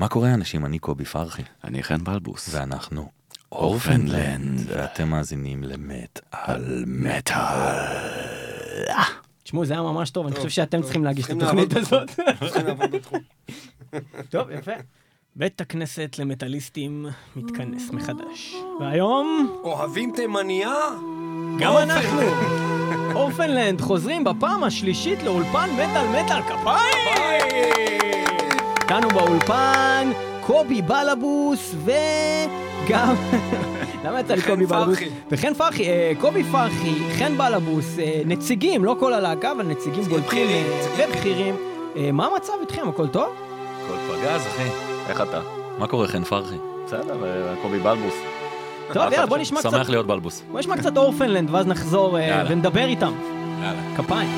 מה קורה אנשים? אני קובי פרחי. אני חן בלבוס. ואנחנו אורפנלנד. ואתם מאזינים למת על מטאל. תשמעו, זה היה ממש טוב, אני חושב שאתם. צריכים להגיש את התוכנית הזאת. טוב, יפה. בית הכנסת למטאליסטים מתכנס מחדש. והיום, אוהבים תימניה? גם אנחנו, אורפנלנד, חוזרים בפעם השלישית לאולפן מטאל מטאל כפיים! איתנו באולפן, קובי בלבוס וגם... למה יצא לי קובי בלבוס? וחן פרחי, אה, קובי פרחי, חן בלבוס, אה, נציגים, לא כל הלהקה, אבל נציגים בולטים ובכירים. אה, מה המצב איתכם? הכל טוב? הכל פגז, אחי. איך אתה? מה קורה, חן פרחי? בסדר, קובי בלבוס. טוב, יאללה, בוא נשמע קצת... שמח להיות בלבוס. בוא נשמע קצת אורפנלנד, ואז נחזור. ונדבר איתם. יאללה. כפיים.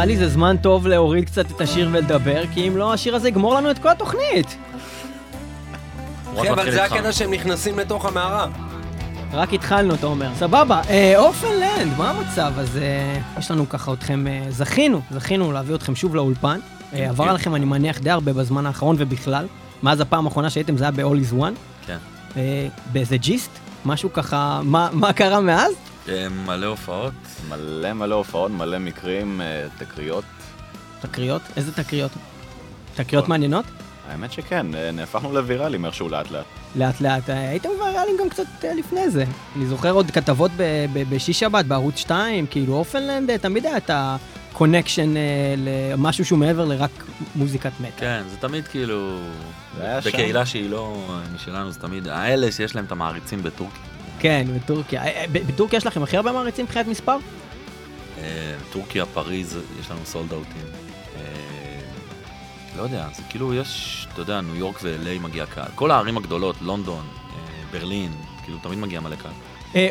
נראה לי זה זמן טוב להוריד קצת את השיר ולדבר, כי אם לא, השיר הזה יגמור לנו את כל התוכנית. אחי, אבל מתחיל זה. הקטע שהם נכנסים לתוך המערה. רק התחלנו, אתה אומר. סבבה, אה, אורפנלנד, מה המצב? אז אה, יש לנו ככה אתכם, אה, זכינו, זכינו להביא אתכם שוב לאולפן. אה, עבר עליכם, אני מניח, די הרבה בזמן האחרון ובכלל. מאז הפעם האחרונה שהייתם זה היה ב-All is One. כן. באיזה ג'יסט. משהו ככה, מה, מה קרה מאז? אה, מלא הופעות. מלא מלא הופעות, מלא מקרים, אה, תקריות. תקריות? איזה תקריות? תקריות מעניינות? האמת שכן, אה, נהפכנו לוויראלים איכשהו לאט לאט. לאט לאט, הייתם ויראליים גם קצת לפני זה. אני זוכר עוד כתבות ב- ב- בשישבת בערוץ 2, כאילו Orphaned Land, תמיד היה את ה connection למשהו שהוא מעבר לרק מוזיקת מטאל. כן, זה תמיד כאילו... זה היה שם. בקהילה שהיא לא משלנו, זה תמיד... האלה שיש להם את המעריצים בטורקיה. כן, בטורקיה. אה, אה, בטורקיה יש לכם הכי הרבה מעריצים מבחינת מספר? אה, טורקיה, פריז, יש לנו סולד אאוטים. לא יודע, זה כאילו יש, אתה יודע, ניו יורק ו-LA מגיע קהל. כל הערים הגדולות, לונדון, ברלין, כאילו תמיד מגיע מלא קהל.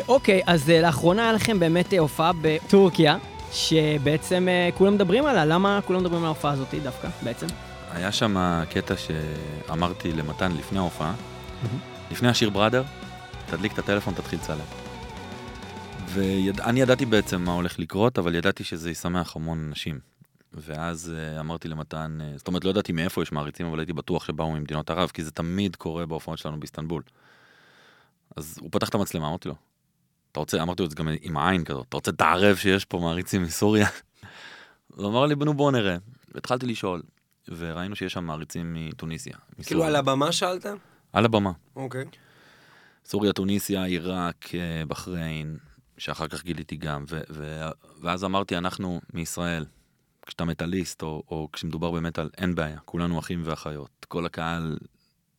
אוקיי, אז לאחרונה היה לכם באמת הופעה בטורקיה, שבעצם כולם מדברים עליה. למה כולם מדברים על ההופעה הזאת דווקא, בעצם? היה שם קטע שאמרתי למתן לפני ההופעה, לפני השיר בראדר, תדליק את הטלפון, תתחיל לצלם. ואני ידעתי בעצם מה הולך לקרות, אבל ידעתי שזה ישמח המון אנשים. ואז uh, אמרתי למתן, uh, זאת אומרת, לא ידעתי מאיפה יש מעריצים, אבל הייתי בטוח שבאו ממדינות ערב, כי זה תמיד קורה בהופעות שלנו באיסטנבול. אז הוא פתח את המצלמה, אמרתי לו, אתה רוצה, אמרתי לו את זה גם עם העין כזאת, אתה רוצה תערב שיש פה מעריצים מסוריה? הוא אמר לי, נו בוא נראה. והתחלתי לשאול, וראינו שיש שם מעריצים מתוניסיה. כאילו. על הבמה שאלת? על הבמה. אוקיי. סוריה, טוניסיה, עיראק, אה, בחריין, שאחר כך גיליתי גם, ו- ו- ואז אמרתי, אנחנו מישראל, כשאתה מטאליסט, או, או כשמדובר במטאל, אין בעיה, כולנו אחים ואחיות, כל הקהל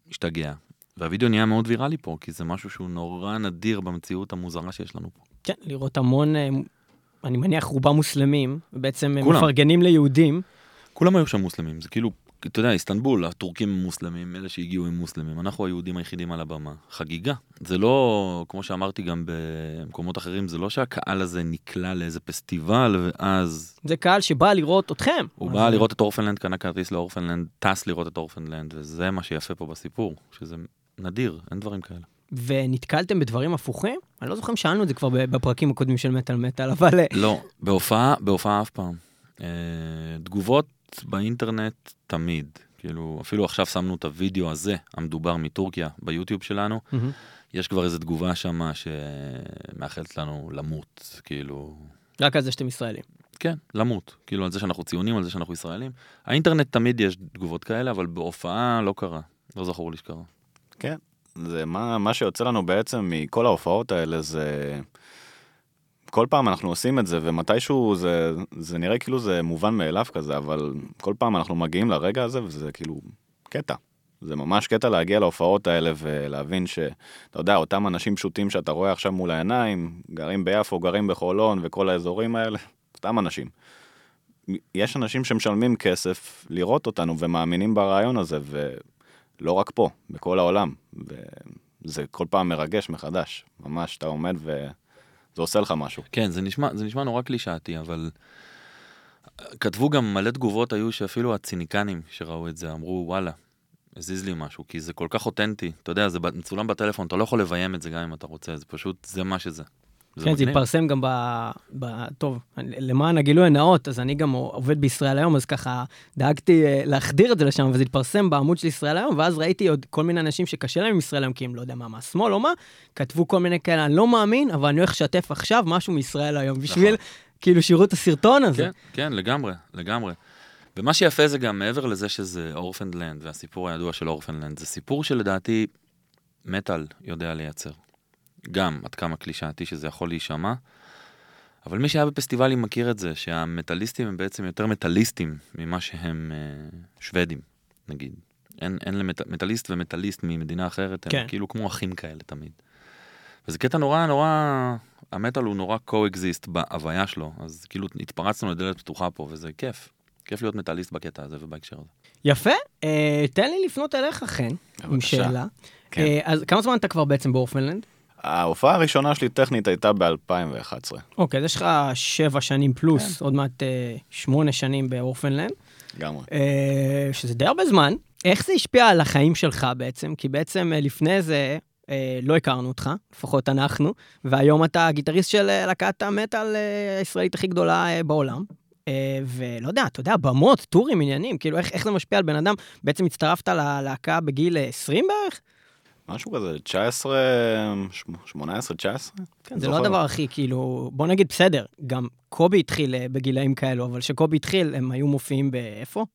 השתגע. והווידאו נהיה מאוד ויראלי פה, כי זה משהו שהוא נורא נדיר במציאות המוזרה שיש לנו פה. כן, לראות המון, אה, אני מניח רובם מוסלמים, ובעצם הם כולם. מפרגנים ליהודים. כולם היו שם מוסלמים, זה כאילו, אתה יודע, איסטנבול, הטורקים הם מוסלמים, אלה שהגיעו הם מוסלמים, אנחנו היהודים היחידים על הבמה. חגיגה. זה לא, כמו שאמרתי גם במקומות אחרים, זה לא שהקהל הזה נקלע לאיזה פסטיבל, ואז זה קהל שבא לראות אתכם. הוא בא לראות את אורפנלנד, קנה כרטיס לאורפנלנד, טס לראות את אורפנלנד, וזה מה שיפה פה בסיפור, שזה נדיר, אין דברים כאלה. ונתקלתם בדברים הפוכים? אני לא זוכר אם שאלנו את זה כבר בפרקים הקודמים של מטאל מטאל, אבל... לא, בהופעה, בהופעה אף פעם. אה, באינטרנט תמיד. כאילו, אפילו עכשיו שמנו את הוידאו הזה, המדובר מטורקיה, ביוטיוב שלנו. מהמם. יש כבר איזו תגובה שמה שמאחלת לנו למות, כאילו... רק על זה שאתם ישראלים. כן, למות. כאילו, על זה שאנחנו ציונים, על זה שאנחנו ישראלים. האינטרנט תמיד יש תגובות כאלה, אבל בהופעה לא קרה. לא זכור לי שקרה. כן. זה מה, מה שיוצא לנו בעצם מכל ההופעות האלה זה... כל פעם אנחנו עושים את זה, ומתישהו זה, זה נראה כאילו זה מובן מאליו כזה, אבל כל פעם אנחנו מגיעים לרגע הזה, וזה כאילו קטע. זה ממש קטע להגיע להופעות האלה ולהבין שאתה יודע, אותם אנשים פשוטים שאתה רואה עכשיו מול העיניים, גרים ביפו, גרים בחולון וכל האזורים האלה, סתם אנשים. יש אנשים שמשלמים כסף לראות אותנו ומאמינים ברעיון הזה, ולא רק פה, בכל העולם. וזה כל פעם מרגש מחדש, ממש, אתה עומד וזה עושה לך משהו. כן, זה נשמע, זה נשמע נורא קלישאתי, אבל כתבו גם מלא תגובות היו שאפילו הציניקנים שראו את זה אמרו, וואלה, הזיז לי משהו, כי זה כל כך אותנטי. אתה יודע, זה מצולם בטלפון, אתה לא יכול לביים את זה גם אם אתה רוצה, זה פשוט, זה מה שזה. כן, זה. התפרסם גם ב... ב... טוב, למען הגילוי הנאות, אז אני גם עובד בישראל היום, אז ככה דאגתי אה, להחדיר את זה לשם, וזה התפרסם בעמוד של ישראל היום, ואז ראיתי עוד כל מיני אנשים שקשה להם עם ישראל היום, כי הם לא יודע מה, מהשמאל או מה, כתבו כל מיני כאלה, אני לא מאמין, אבל אני הולך לשתף עכשיו משהו מישראל היום, בשביל כאילו שיראו את הסרטון הזה. כן, כן, לגמרי, לגמרי. ומה שיפה זה גם מעבר לזה שזה אורפנדלנד, והסיפור הידוע של אורפנדלנד, זה סיפור שלדעתי מטאל יודע לייצר. גם עד כמה קלישאתי שזה יכול להישמע, אבל מי שהיה בפסטיבלים מכיר את זה, שהמטאליסטים הם בעצם יותר מטאליסטים ממה שהם אה, שוודים, נגיד. אין, אין למטאליסט ומטאליסט ממדינה אחרת, הם כן. כאילו כמו אחים כאלה תמיד. וזה קטע נורא נורא, המטאל הוא נורא קו-אקזיסט בהוויה שלו, אז כאילו התפרצנו לדלת פתוחה פה, וזה כיף. כיף להיות מטאליסט בקטע הזה ובהקשר הזה. יפה, אה, תן לי לפנות אליך, חן, עם. שאלה. כן. אה, אז כמה זמן אתה כבר בעצם באורפנלנד? ההופעה הראשונה שלי טכנית הייתה ב-2011, אוקיי, אז יש לך שבע שנים פלוס, עוד מעט אה, שמונה שנים באורפנלנד. לגמרי. אה, שזה די הרבה זמן. איך זה השפיע על החיים שלך בעצם? כי בעצם אה, לפני זה אה, לא הכרנו אותך, לפחות אנחנו, והיום אתה הגיטריסט של להקת המטאל הישראלית הכי גדולה אה, בעולם. אה, ולא יודע, אתה יודע, במות, טורים, עניינים, כאילו איך, איך זה משפיע על בן אדם? בעצם הצטרפת ללהקה בגיל אה, 20 בערך? משהו כזה, 19, 18, 19? כן, זה לא הדבר הכי, כאילו, בוא נגיד בסדר, גם קובי התחיל אה, בגילאים כאלו, אבל כשקובי התחיל, הם היו מופיעים באיפה?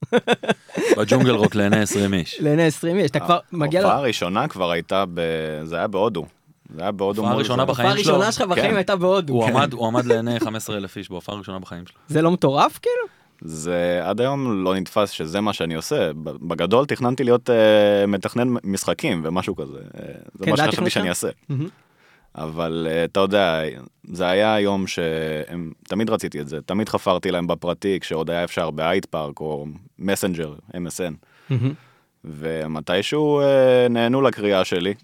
בג'ונגל רוק לעיני 20 איש. לעיני 20 איש, אתה כבר מגיע... ההופעה הראשונה כבר הייתה ב... זה היה בהודו. זה היה בהודו. הראשונה זה. בחיים ההופעה שלו. הראשונה שלך בחיים כן. הייתה בהודו. הוא עמד, הוא עמד לעיני 15 אלף איש בהופעה הראשונה בחיים שלו. זה לא מטורף, כאילו? זה עד היום לא נתפס שזה מה שאני עושה. בגדול תכננתי להיות אה, מתכנן משחקים ומשהו כזה. אה, זה כן, מה שחשבתי שאני? אעשה. מהמם. אבל אה, אתה יודע, זה היה יום שהם, תמיד רציתי את זה, תמיד חפרתי להם בפרטי כשעוד היה אפשר באייט פארק או מסנג'ר, MSN. מהמם. ומתישהו אה, נהנו לקריאה שלי,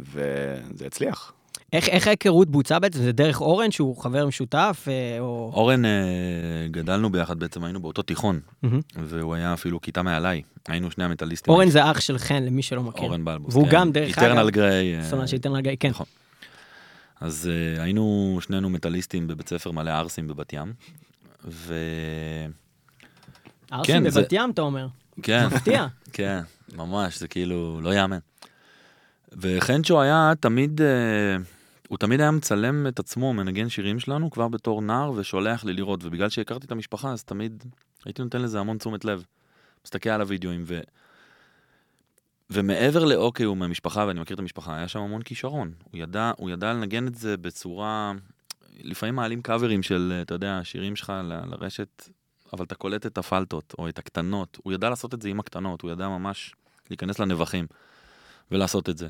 וזה הצליח. איך איך ההיכרות בוצעה בעצם? זה דרך אורן, שהוא חבר משותף, אה, או... אורן, אה, גדלנו ביחד בעצם, היינו באותו תיכון, מהמם. והוא היה אפילו כיתה מעליי. היינו שני המטאליסטים. אורן זה אח של חן, למי שלא מכיר. אורן בלבוס. והוא כן. גם, דרך אגב, איטרנל גריי. אה, סולן של איתן רגעי, כן. נכון. אז uh, היינו שנינו מטאליסטים בבית ספר מלא ערסים בבת ים, ו... ערסים כן, זה- בבת ים, אתה אומר. כן, מפתיע. כן, ממש, זה כאילו לא יאמן. וחנצ'ו היה תמיד, uh, הוא תמיד היה מצלם את עצמו, מנגן שירים שלנו כבר בתור נער ושולח לי לראות, ובגלל שהכרתי את המשפחה אז תמיד הייתי נותן לזה המון תשומת לב. מסתכל על הוידאוים ו... ומעבר לאוקיי הוא מהמשפחה ואני מכיר את המשפחה, היה שם המון כישרון. הוא ידע, הוא ידע לנגן את זה בצורה, לפעמים מעלים קאברים של, אתה יודע, שירים שלך ל- לרשת, אבל אתה קולט את הפלטות או את הקטנות. הוא ידע לעשות את זה עם הקטנות, הוא ידע ממש להיכנס לנבחים ולעשות את זה.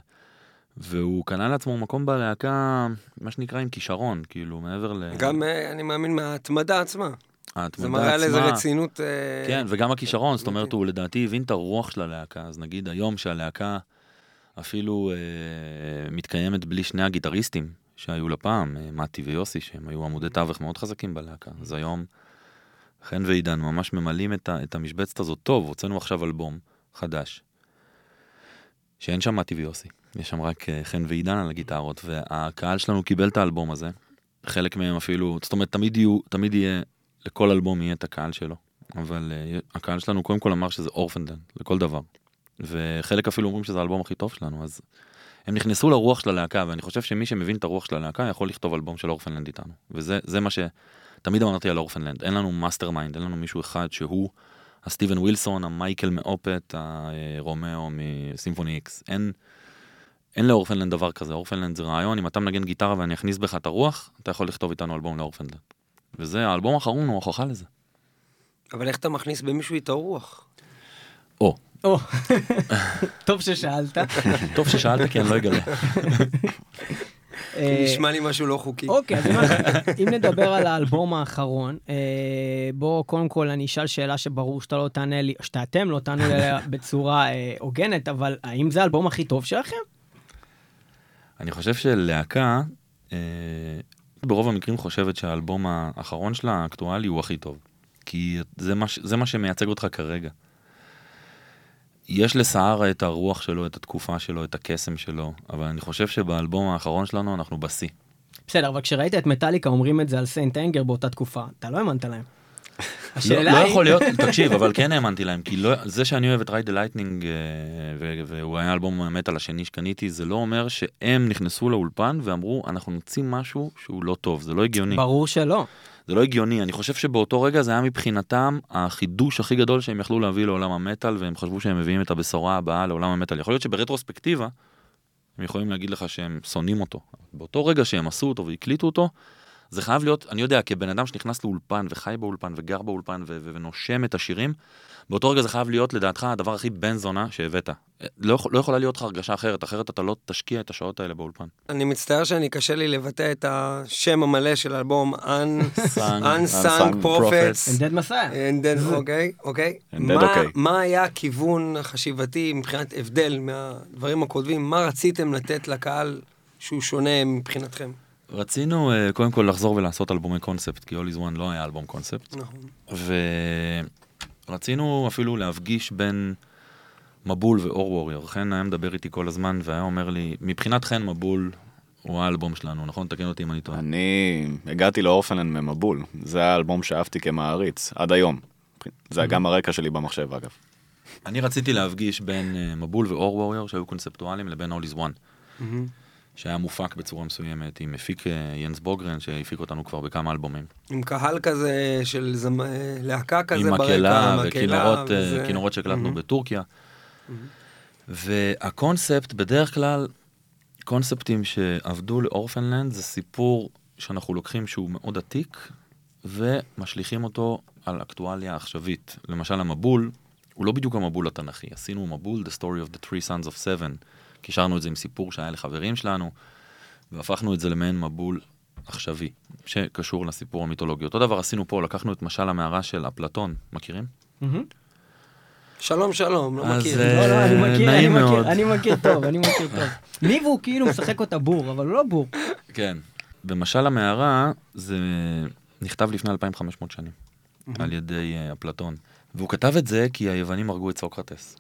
והוא קנה לעצמו מקום בלהקה, מה שנקרא עם כישרון, כאילו, מעבר ל... גם, אה, אני מאמין, מההתמדה עצמה. ההתמדה זה מראה על איזה עצמה. רצינות... אה, כן, וגם הכישרון, זאת אומרת. הוא לדעתי הבין את הרוח של הלהקה, אז נגיד היום שהלהקה אפילו אה, מתקיימת בלי שני הגיטריסטים שהיו לה פעם, אה, מתי ויוסי, שהם היו עמודי תווך מאוד חזקים בלהקה, אז היום חן ועידן ממש ממלאים את, ה, את המשבצת הזאת טוב, הוצאנו עכשיו אלבום חדש, שאין שם מתי ויוסי, יש שם רק אה, חן ועידן על הגיטרות, והקהל שלנו קיבל את האלבום הזה, חלק מהם אפילו, זאת אומרת, תמיד, יהיו, תמיד יהיה, לכל אלבום יהיה את הקהל שלו. אבל אה, הקהל שלנו קודם כל אמר שזה Orphaned Land, לכל דבר. וחלק אפילו אומרים שזה האלבום הכי טוב שלנו, אז הם נכנסו לרוח של הלהקה, ואני חושב שמי שמבין את הרוח של הלהקה יכול לכתוב אלבום של Orphaned Land איתנו. וזה זה מה שתמיד אמרתי על Orphaned Land, אין לנו mastermind, אין לנו מישהו אחד שהוא הסטיבן ווילסון, המיקאל מ Opeth, הרומאו מ Symphony X. אין, אין ל Orphaned Land דבר כזה, Orphaned Land זה רעיון, אם אתה מנגן גיטרה ואני אכניס בך את הרוח, אתה יכול לכתוב איתנו אלבום ל Orphaned Land. וזה, האלבום האחרון הוא הוכחה לזה. אבל איך אתה מכניס במישהו את הרוח? או, או, טוב ששאלת. טוב ששאלת כי אני לא אגלה. אה, נשמע לי משהו לא חוקי. אוקיי, אז אם נדבר על האלבום האחרון, אה, בוא, קודם כל אני אשאל שאלה שברור שאתה לא תענה לי, שאתם לא תענו לי בצורה אה, הוגנת, אבל האם זה האלבום הכי טוב שלכם? אני חושב שלהקה, אה, ברוב המקרים חושבת שהאלבום האחרון שלה, האקטואלי, הוא הכי טוב. כי זה מה, זה מה שמייצג אותך כרגע. יש לסהרה את הרוח שלו, את התקופה שלו, את הקסם שלו, אבל אני חושב שבאלבום האחרון שלנו אנחנו בשיא. בסדר, אבל כשראית את מטאליקה אומרים את זה על St. Anger באותה תקופה, אתה לא האמנת להם. לא, השאלה לא היא... יכול להיות, תקשיב, אבל כן האמנתי להם, כי לא, זה שאני אוהב את Ride the Lightning, והוא היה אלבום המטאל השני שקניתי, זה לא אומר שהם נכנסו לאולפן ואמרו, אנחנו נוציא משהו שהוא לא טוב, זה לא הגיוני. ברור שלא. זה לא הגיוני, אני חושב שבאותו רגע זה היה מבחינתם החידוש הכי גדול שהם יכלו להביא לעולם המטאל, והם חשבו שהם מביאים את הבשורה הבאה לעולם המטאל. יכול להיות שברטרוספקטיבה, הם יכולים להגיד לך שהם שונאים אותו. באותו רגע שהם עשו אותו והקליטו אותו, זה חייב להיות, אני יודע, כבן אדם שנכנס לאולפן וחי באולפן וגר באולפן ו- ו- ונושם את השירים, באותו רגע זה חייב להיות לדעתך הדבר הכי בן זונה שהבאת. לא, יכול- לא יכולה להיות לך הרגשה אחרת, אחרת אתה לא תשקיע את השעות האלה באולפן. אני מצטער שאני קשה לי לבטא את השם המלא של האלבום, Unsung- Prophets. And then, אוקיי, אוקיי. And then, מה- אוקיי. מה היה הכיוון החשיבתי מבחינת הבדל מהדברים הקודמים? מה רציתם לתת לקהל שהוא שונה מבחינתכם? רצינו uh, קודם כל לחזור ולעשות אלבומי קונספט, כי All is One לא היה אלבום קונספט. נכון. ורצינו אפילו להפגיש בין מבול ואור ווריור. חן היה מדבר איתי כל הזמן והיה אומר לי, מבחינת חן מבול הוא האלבום שלנו, נכון? תקן אותי אם אני טועה. אני הגעתי לאורפנלנד ממבול, זה האלבום שאהבתי כמעריץ, עד היום. זה גם הרקע שלי במחשב אגב. אני רציתי להפגיש בין אה, מבול ואור ווריור שהיו קונספטואליים לבין All is One. שהיה מופק בצורה מסוימת עם מפיק אה, ינס בוגרן שהפיק אותנו כבר בכמה אלבומים. עם קהל כזה של זמ... אה, להקה כזה עם ברקע, מקהלה מקהלה, וכינורות אה, וזה- כינורות שהקלטנו מהמם. בטורקיה. והקונספט, בדרך כלל, קונספטים שעבדו לאורפנלנד זה סיפור שאנחנו לוקחים שהוא מאוד עתיק ומשליכים אותו על אקטואליה עכשווית. למשל המבול, הוא לא בדיוק המבול התנ"כי, עשינו מבול, The Story of the Three Sons of Seven. קישרנו את זה עם סיפור שהיה לחברים שלנו, והפכנו את זה למעין מבול עכשווי, שקשור לסיפור המיתולוגי. אותו דבר עשינו פה, לקחנו את משל המערה של אפלטון, מכירים? שלום, שלום, לא אז, מכיר. אה, לא, לא, אני מכיר, אני. מכיר, אני מכיר טוב, אני מכיר טוב. ניב הוא כאילו משחק אותה בור, אבל הוא לא בור. כן. במשל המערה זה נכתב לפני 2,500 שנים על ידי אה, אפלטון. והוא כתב את זה כי היוונים הרגו את סוקרטס.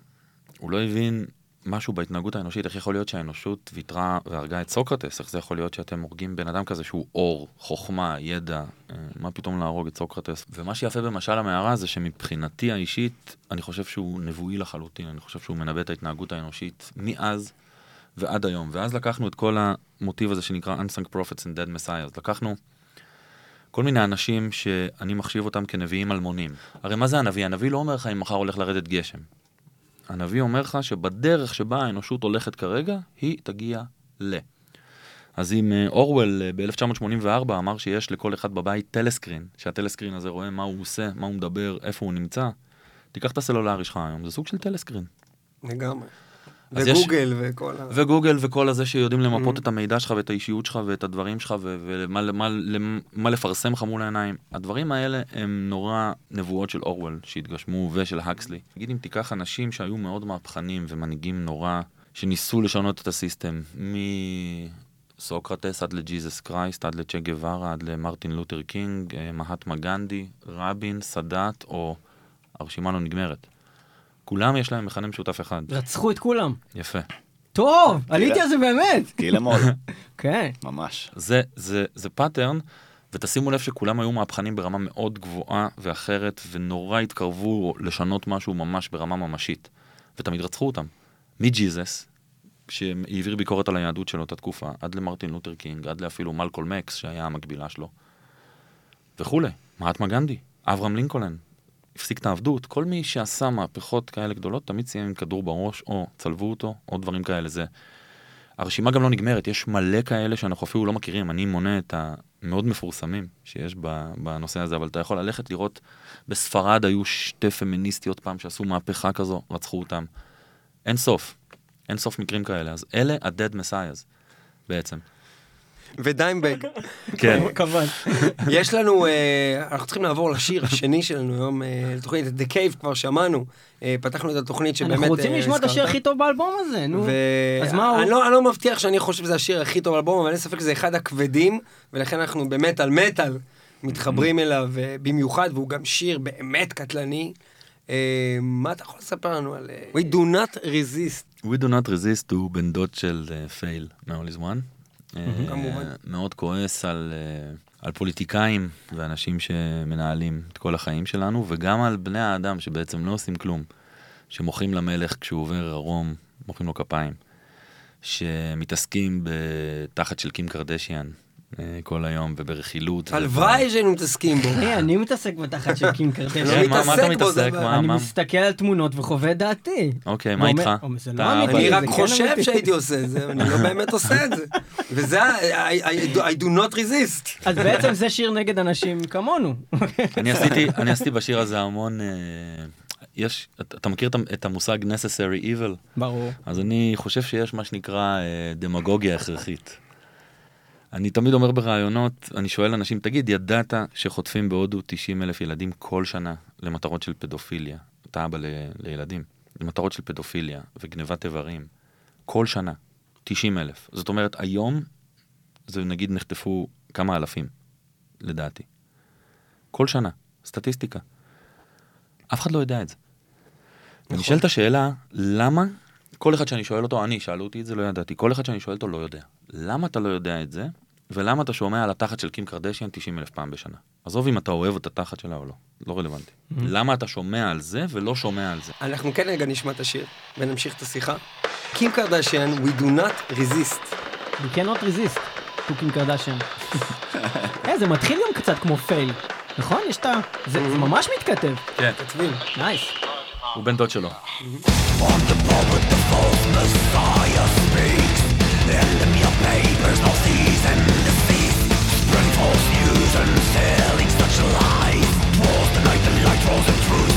הוא לא הבין משהו בהתנהגות האנושית, איך יכול להיות שהאנושות ויתרה והרגה את סוקרטס? איך זה יכול להיות שאתם הורגים בן אדם כזה שהוא אור, חוכמה, ידע, אה, מה פתאום להרוג את סוקרטס? ומה שיפה במשל המערה זה שמבחינתי האישית, אני חושב שהוא נבואי לחלוטין, אני חושב שהוא מנבא את ההתנהגות האנושית מאז ועד היום. ואז לקחנו את כל המוטיב הזה שנקרא Unsung Prophets and Dead Messiahs. לקחנו כל מיני אנשים שאני מחשיב אותם כנביאים אלמונים. הרי מה זה הנביא? הנביא לא אומר לך אם מחר הולך לרדת גשם. הנביא אומר לך שבדרך שבה האנושות הולכת כרגע, היא תגיע ל. אז אם אה, אורוול אה, ב-1984 אמר שיש לכל אחד בבית טלסקרין, שהטלסקרין הזה רואה מה הוא עושה, מה הוא מדבר, איפה הוא נמצא, תיקח את הסלולרי שלך היום, זה סוג של טלסקרין. לגמרי. אז יש- וגוגל וכל ה... וגוגל וכל הזה שיודעים למפות Mm. את המידע שלך ואת האישיות שלך ואת הדברים שלך ו- ומה מה, מה, מה לפרסם לך מול העיניים. הדברים האלה הם נורא נבואות של אורוול שהתגשמו ושל הקסלי. נגיד אם תיקח אנשים שהיו מאוד מהפכנים ומנהיגים נורא, שניסו לשנות את ה system, מסוקרטס עד לג'יזוס קרייסט, עד לצ'ה גווארה, עד למרטין לותר קינג, אה, מהטמה גנדי, רבין, סאדאת, או הרשימה לא נגמרת. כולם יש להם מכנה משותף אחד. רצחו את כולם. יפה. טוב, עליתי על זה באמת. Kill 'em All, כן. ממש. זה, זה, זה pattern, ותשימו לב שכולם היו מהפכנים ברמה מאוד גבוהה ואחרת, ונורא התקרבו לשנות משהו ממש ברמה ממשית. ותמיד רצחו אותם. מ Jesus, שהעביר ביקורת על היהדות של אותה תקופה, עד למרטין לותר קינג, עד לאפילו מלקולם אקס, שהיה המקבילה שלו, וכולי. מהטמה גנדי, אברהם לינקולן, הפסיק את העבדות, כל מי שעשה מהפכות כאלה גדולות, תמיד סיים עם כדור בראש, או צלבו אותו, או דברים כאלה. זה הרשימה גם לא נגמרת, יש מלא כאלה שאנחנו אפילו לא מכירים, אני מונה את המאוד מפורסמים שיש בנושא הזה, אבל אתה יכול ללכת לראות, בספרד היו שתי פמיניסטיות פעם שעשו מהפכה כזו, רצחו אותם. אין סוף, אין סוף מקרים כאלה, אז אלה ה-dead messiahs בעצם. ודיימבג. כן. כמובן. יש לנו, אה, אנחנו צריכים לעבור לשיר השני שלנו היום, אה, לתוכנית, את The Cave כבר שמענו, אה, פתחנו את התוכנית שבאמת... אנחנו רוצים אה, לשמוע את השיר. הכי טוב באלבום הזה, נו. אז מה הוא? אני לא, אני לא מבטיח שאני חושב שזה השיר הכי טוב באלבום, אבל אין ספק שזה אחד הכבדים, ולכן אנחנו במטאל מטאל מתחברים אליו אה, במיוחד, והוא גם שיר באמת קטלני. אה, מה אתה יכול לספר לנו על... אה, We do not resist. We do not resist הוא בן דוד של פייל מ-all is one. אה, כמובן. מאוד כועס על, אה, על פוליטיקאים ואנשים שמנהלים את כל החיים שלנו, וגם על בני האדם שבעצם לא עושים כלום, שמוחאים למלך כשהוא עובר ערום, מוחאים לו כפיים, שמתעסקים בתחת של קים קרדשיאן כל היום וברכילות. הלוואי שהיינו מתעסקים בו. היי, אני מתעסק בתחת של קים קרדשן. לא מה מה אתה מתעסק אני מסתכל על תמונות וחווה את דעתי. אוקיי, מה איתך? לא. אני רק כן חושב. שהייתי עושה את זה, אני לא באמת עושה את זה. וזה ה- I- do not resist. אז בעצם זה שיר נגד אנשים כמונו. אני עשיתי, בשיר הזה המון, אה, יש, אתה מכיר את המושג necessary evil? ברור. אז אני חושב שיש מה שנקרא אה, דמגוגיה הכרחית. אני תמיד אומר בראיונות, אני שואל אנשים, תגיד, ידעת שחוטפים בהודו 90 אלף ילדים כל שנה למטרות של פדופיליה? אתה אבא ל- לילדים. למטרות של פדופיליה וגנבת איברים. כל שנה. 90 אלף. זאת אומרת, היום זה נגיד נחטפו כמה אלפים, לדעתי. כל שנה. סטטיסטיקה. אף אחד לא יודע את זה. נכון. ונשאלת השאלה, למה כל אחד שאני שואל אותו, אני, שאלו אותי את זה, לא ידעתי, כל אחד שאני שואל אותו לא יודע. למה אתה לא יודע את זה? ולמה אתה שומע על התחת של קים קרדשיאן 90 אלף פעם בשנה? עזוב אם אתה אוהב את התחת שלה או לא, לא רלוונטי. למה אתה שומע על זה ולא שומע על זה? אנחנו כן רגע נשמע את השיר, ונמשיך את השיחה. קים קרדשיאן, We do not resist. We cannot resist, to Kim Kardashian. אה, זה מתחיל גם קצת כמו פייל, נכון? יש את ה... זה זה ממש מתכתב. כן. כתבים. נייס. הוא בן דוד שלו. and selling such lies Was the night the light rolls and truth?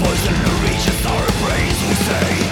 Poison reaches our brains we say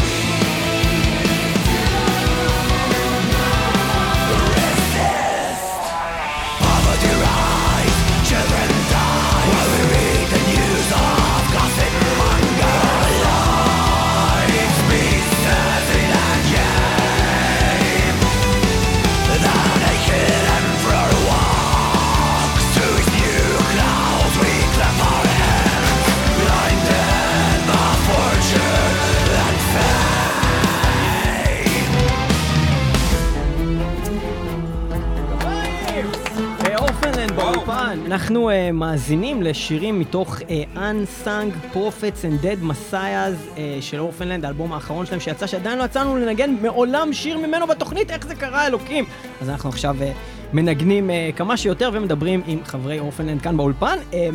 אה, מאזינים לשירים מתוך אה, Unsung Prophets and Dead Messiahs אה, של אורפנלנד, האלבום האחרון שלהם שיצא, שעדיין לא יצאנו לנגן מעולם שיר ממנו בתוכנית, איך זה קרה אלוקים? אז אנחנו עכשיו אה, מנגנים אה, כמה שיותר ומדברים עם חברי אורפנלנד כאן באולפן. אה,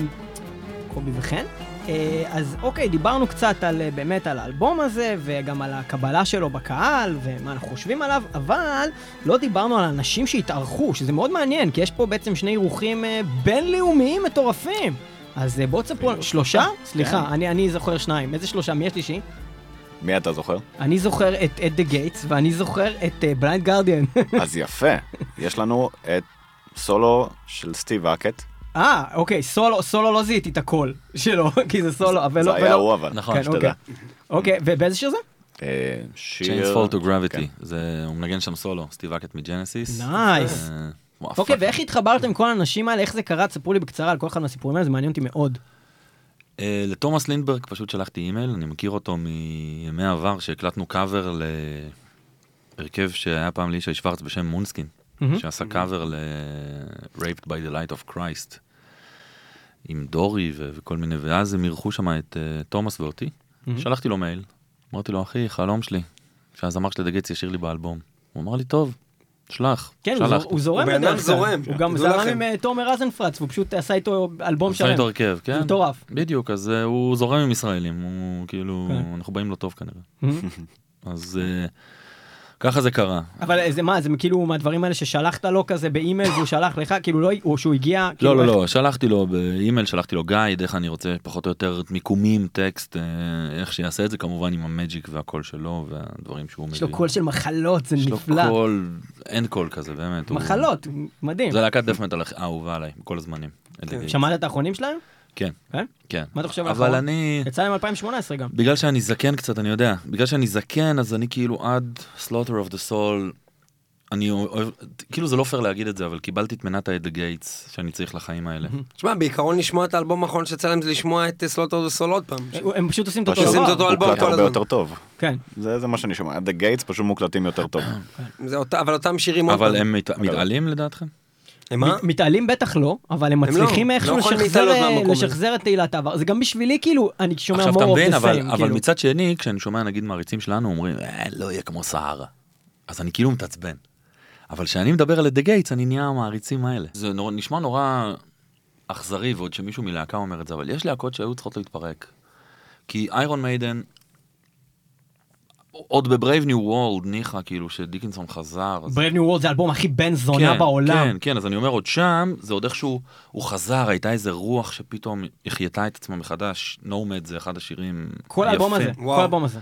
קובי וחן. אה, אז אוקיי, דיברנו קצת על, אה, באמת על האלבום הזה, וגם על הקבלה שלו בקהל, ומה אנחנו חושבים עליו, אבל לא דיברנו על אנשים שהתארחו, שזה מאוד מעניין, כי יש פה בעצם שני אירוחים אה, בינלאומיים מטורפים. אז בואו תספרו, שלושה? סליחה, אני, אני זוכר שניים. איזה שלושה? מי השלישי? מי אתה זוכר? אני זוכר את At the Gates, ואני זוכר את Blind Guardian. אז יפה, יש לנו את סולו של סטיב האקט. אה, אוקיי, סולו, סולו לא זיהיתי את הקול שלו, כי זה סולו, אבל לא... זה היה ולא- הוא אבל. נכון, כן, שתדע. אוקיי. אוקיי, ובאיזה שיר זה? אה, שיר... Chains Fall to Gravity, כן. זה, הוא מנגן שם סולו, סטיב האקט מג'נסיס. Nice. אה, אוקיי. ואיך התחברתם עם כל האנשים האלה? איך זה קרה? תספרו לי בקצרה על כל אחד מהסיפורים האלה, זה מעניין אותי מאוד. אה, לתומאס לינדברג פשוט שלחתי אימייל, אני מכיר אותו מימי עבר שהקלטנו קאבר להרכב שהיה פעם לישי שוורץ בשם Moonskin, מהמם. שעשה קאבר ל-Raped by the Light of Christ, עם דורי ו- וכל מיני, ואז הם אירחו שם את אה, תומאס ואותי. שלחתי לו מייל, אמרתי לו, אחי, חלום שלי, שהזמר של דגץ ישיר לי באלבום. הוא אמר לי, טוב, שלח. כן, הוא שלחתי. הוא זורם הוא בן בדרך כלל. זורם, הוא גם זרם לכם. עם אה, תומר רזנפרץ, והוא פשוט עשה איתו אלבום עשה איתו שלם. הרכב, כן. זה מטורף. בדיוק, אז אה, הוא זורם עם ישראלים, הוא כאילו, כן. אנחנו באים לו טוב כנראה. אז אה, ככה זה קרה. אבל זה מה, זה כאילו מהדברים האלה ששלחת לו כזה באימייל והוא שלח לך, כאילו לא, או שהוא הגיע... לא, כאילו, לא, איך- לא, שלחתי לו באימייל, שלחתי לו guide, איך אני רוצה פחות או יותר מיקומים, טקסט, אה, איך שיעשה את זה, כמובן עם ה magic והקול שלו והדברים שהוא מביא. יש לו קול של מחלות, זה יש לו נפלא. קול, אין קול כזה, באמת. הוא- מחלות, מדהים. זה להקת death metal האהובה עליי, בכל הזמנים. שמעת את האחרונים שלהם? כן, כן? כן. מה אתה חושב על אבל האחרון? אני... יצא להם 2018 גם. בגלל שאני זקן קצת, אני יודע, בגלל שאני זקן, אז אני כאילו עד Slaughter of the Soul, אני אוהב, כאילו זה לא פייר להגיד את זה, אבל קיבלתי את מנת ה At the Gates שאני צריך לחיים האלה. תשמע, בעיקרון לשמוע את האלבום האחרון שיצא להם זה לשמוע את Slaughter of the Soul עוד פעם. הם פשוט עושים את אותו פשוט עושים את דבר. אותו אלבום מוקלט כל הרבה הזמן. יותר טוב. כן. זה זה מה שאני שומע. At the Gates פשוט מוקלטים יותר טוב. אבל אותם שירים עוד פעם. אבל הם מת- מתעלים לדעתכם? הם מה? מת- מתעלים בטח לא, אבל הם לא, מצליחים לא איכשהו יכולים לשחזר. לשחזר את תהילת העבר. זה גם בשבילי כאילו, אני שומע עכשיו more אתה of מבין, the אבל, same. אבל כאילו. מצד שני, כשאני שומע נגיד מעריצים שלנו אומרים, אה, לא יהיה כמו סהרה. אז אני כאילו מתעצבן. אבל כשאני מדבר על At the Gates, אני נהיה המעריצים האלה. זה נור, נשמע נורא אכזרי, ועוד שמישהו מלהקה אומר את זה, אבל יש להקות שהיו צריכות להתפרק. כי איירון מיידן, עוד ב Brave New World, ניחא, כאילו, שדיקינסון חזר. אז- Brave New World זה האלבום הכי בן זונה כן, בעולם. כן, כן, אז אני אומר, עוד שם, זה עוד איכשהו, הוא חזר, הייתה איזה רוח שפתאום החייתה את עצמה מחדש. Nomad זה אחד השירים כל האלבום. הזה, כל וואו. האלבום הזה.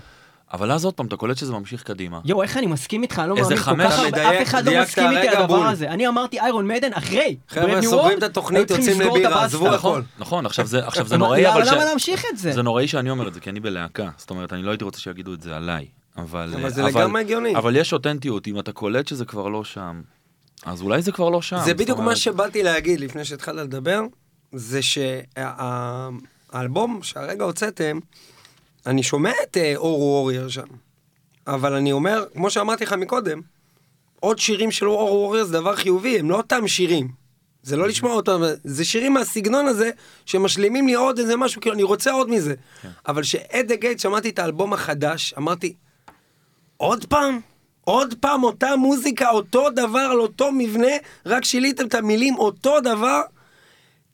אבל אז עוד פעם, אתה קולט שזה ממשיך קדימה. יואו, איך אני מסכים איתך, אני לא מאמין, כל כך הרבה, אף אחד לא מסכים איתי על הדבר. הזה. אני אמרתי איירון מדן אחרי. חבר'ה, סוגרים את התוכנית, יוצאים לבירה. עזבו נכון, הכל. נכון, עכשיו זה, עכשיו זה נוראי, אבל למה. להמשיך את זה? זה נוראי שאני אומר את זה, כי אני בלהקה. זאת אומרת, אני לא הייתי רוצה שיגידו את זה עליי. אבל... אבל זה לגמרי הגיוני. אבל יש אותנטיות, אם אתה קולט שזה כבר לא שם, אז אולי זה כבר לא שם. זה בדיוק מה שבאתי להגיד לפני שהתחלת לדבר, זה שהאלבום שהרגע הוצאתם, אני שומע את אה, אור וורייר שם, אבל אני אומר, כמו שאמרתי לך מקודם, עוד שירים של אור וורייר זה דבר חיובי, הם לא אותם שירים. זה לא לשמוע אותם, זה שירים מהסגנון הזה, שמשלימים לי עוד איזה משהו, כאילו אני רוצה עוד מזה. אבל כשאד דה גייט שמעתי את האלבום החדש, אמרתי, עוד פעם? עוד פעם אותה מוזיקה, אותו דבר, על אותו מבנה, רק שיליתם את המילים אותו דבר?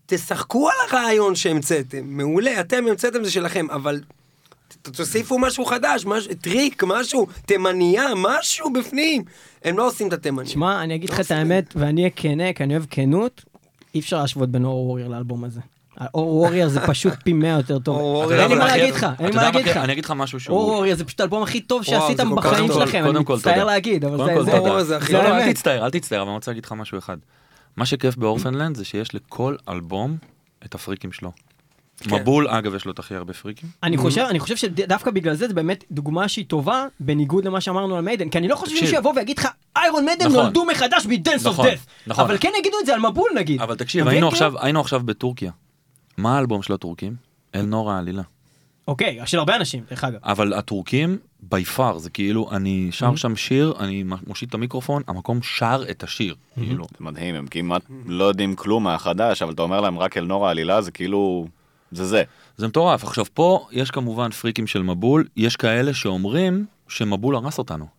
תשחקו על הרעיון שהמצאתם, מעולה, אתם המצאתם זה שלכם, אבל תוסיפו משהו חדש, משהו, טריק, משהו, תימניה, משהו בפנים. הם לא עושים את התימניה. שמע, אני אגיד לא לך את עושים. האמת, ואני אהיה כנה, כי אני אוהב כנות, אי אפשר להשוות בין אור וורייר לאלבום הזה. אור וורייר זה פשוט פי מאה יותר טוב. אור אין לי מה להגיד לך, אין לי מה להגיד? לך. אני אגיד לך משהו אור שהוא... וורייר זה פשוט האלבום הכי טוב שעשיתם בחיים. שלכם, אני מצטער. להגיד, אבל קודם זה- אל. תצטער, אל תצטער, אבל אני רוצה להגיד לך משהו אחד. מה שכיף באורפנלנד זה שיש לכל אלבום את הפריקים שלו. כן. מבול, אגב, יש לו את הכי הרבה פריקים. אני חושב, אני חושב שדווקא בגלל זה, זה באמת דוגמה שהיא טובה, בניגוד למה שאמרנו על מיידן. כי אני לא חושב. שמישהו יבוא ויגיד לך, איירון מיידן נכון. נולדו מחדש ב-Dance of נכון, Death. נכון. אבל כן יגידו את זה על מבול נגיד. אבל תקשיב? עכשיו, היינו עכשיו בטורקיה. מה האלבום של הטורקים? אל נור העלילה. אוקיי, של הרבה אנשים, דרך אגב. אבל הטורקים, בי פאר, זה כאילו, אני שר שם שיר, אני מושיט את המיקרופון, המקום שר את השיר. כאילו, זה מדהים, הם כמעט לא יודעים כלום מהחדש, אבל אתה אומר להם רק אל נור העלילה, זה כאילו... זה זה. זה מטורף. עכשיו, פה יש כמובן פריקים של מבול, יש כאלה שאומרים שמבול הרס אותנו.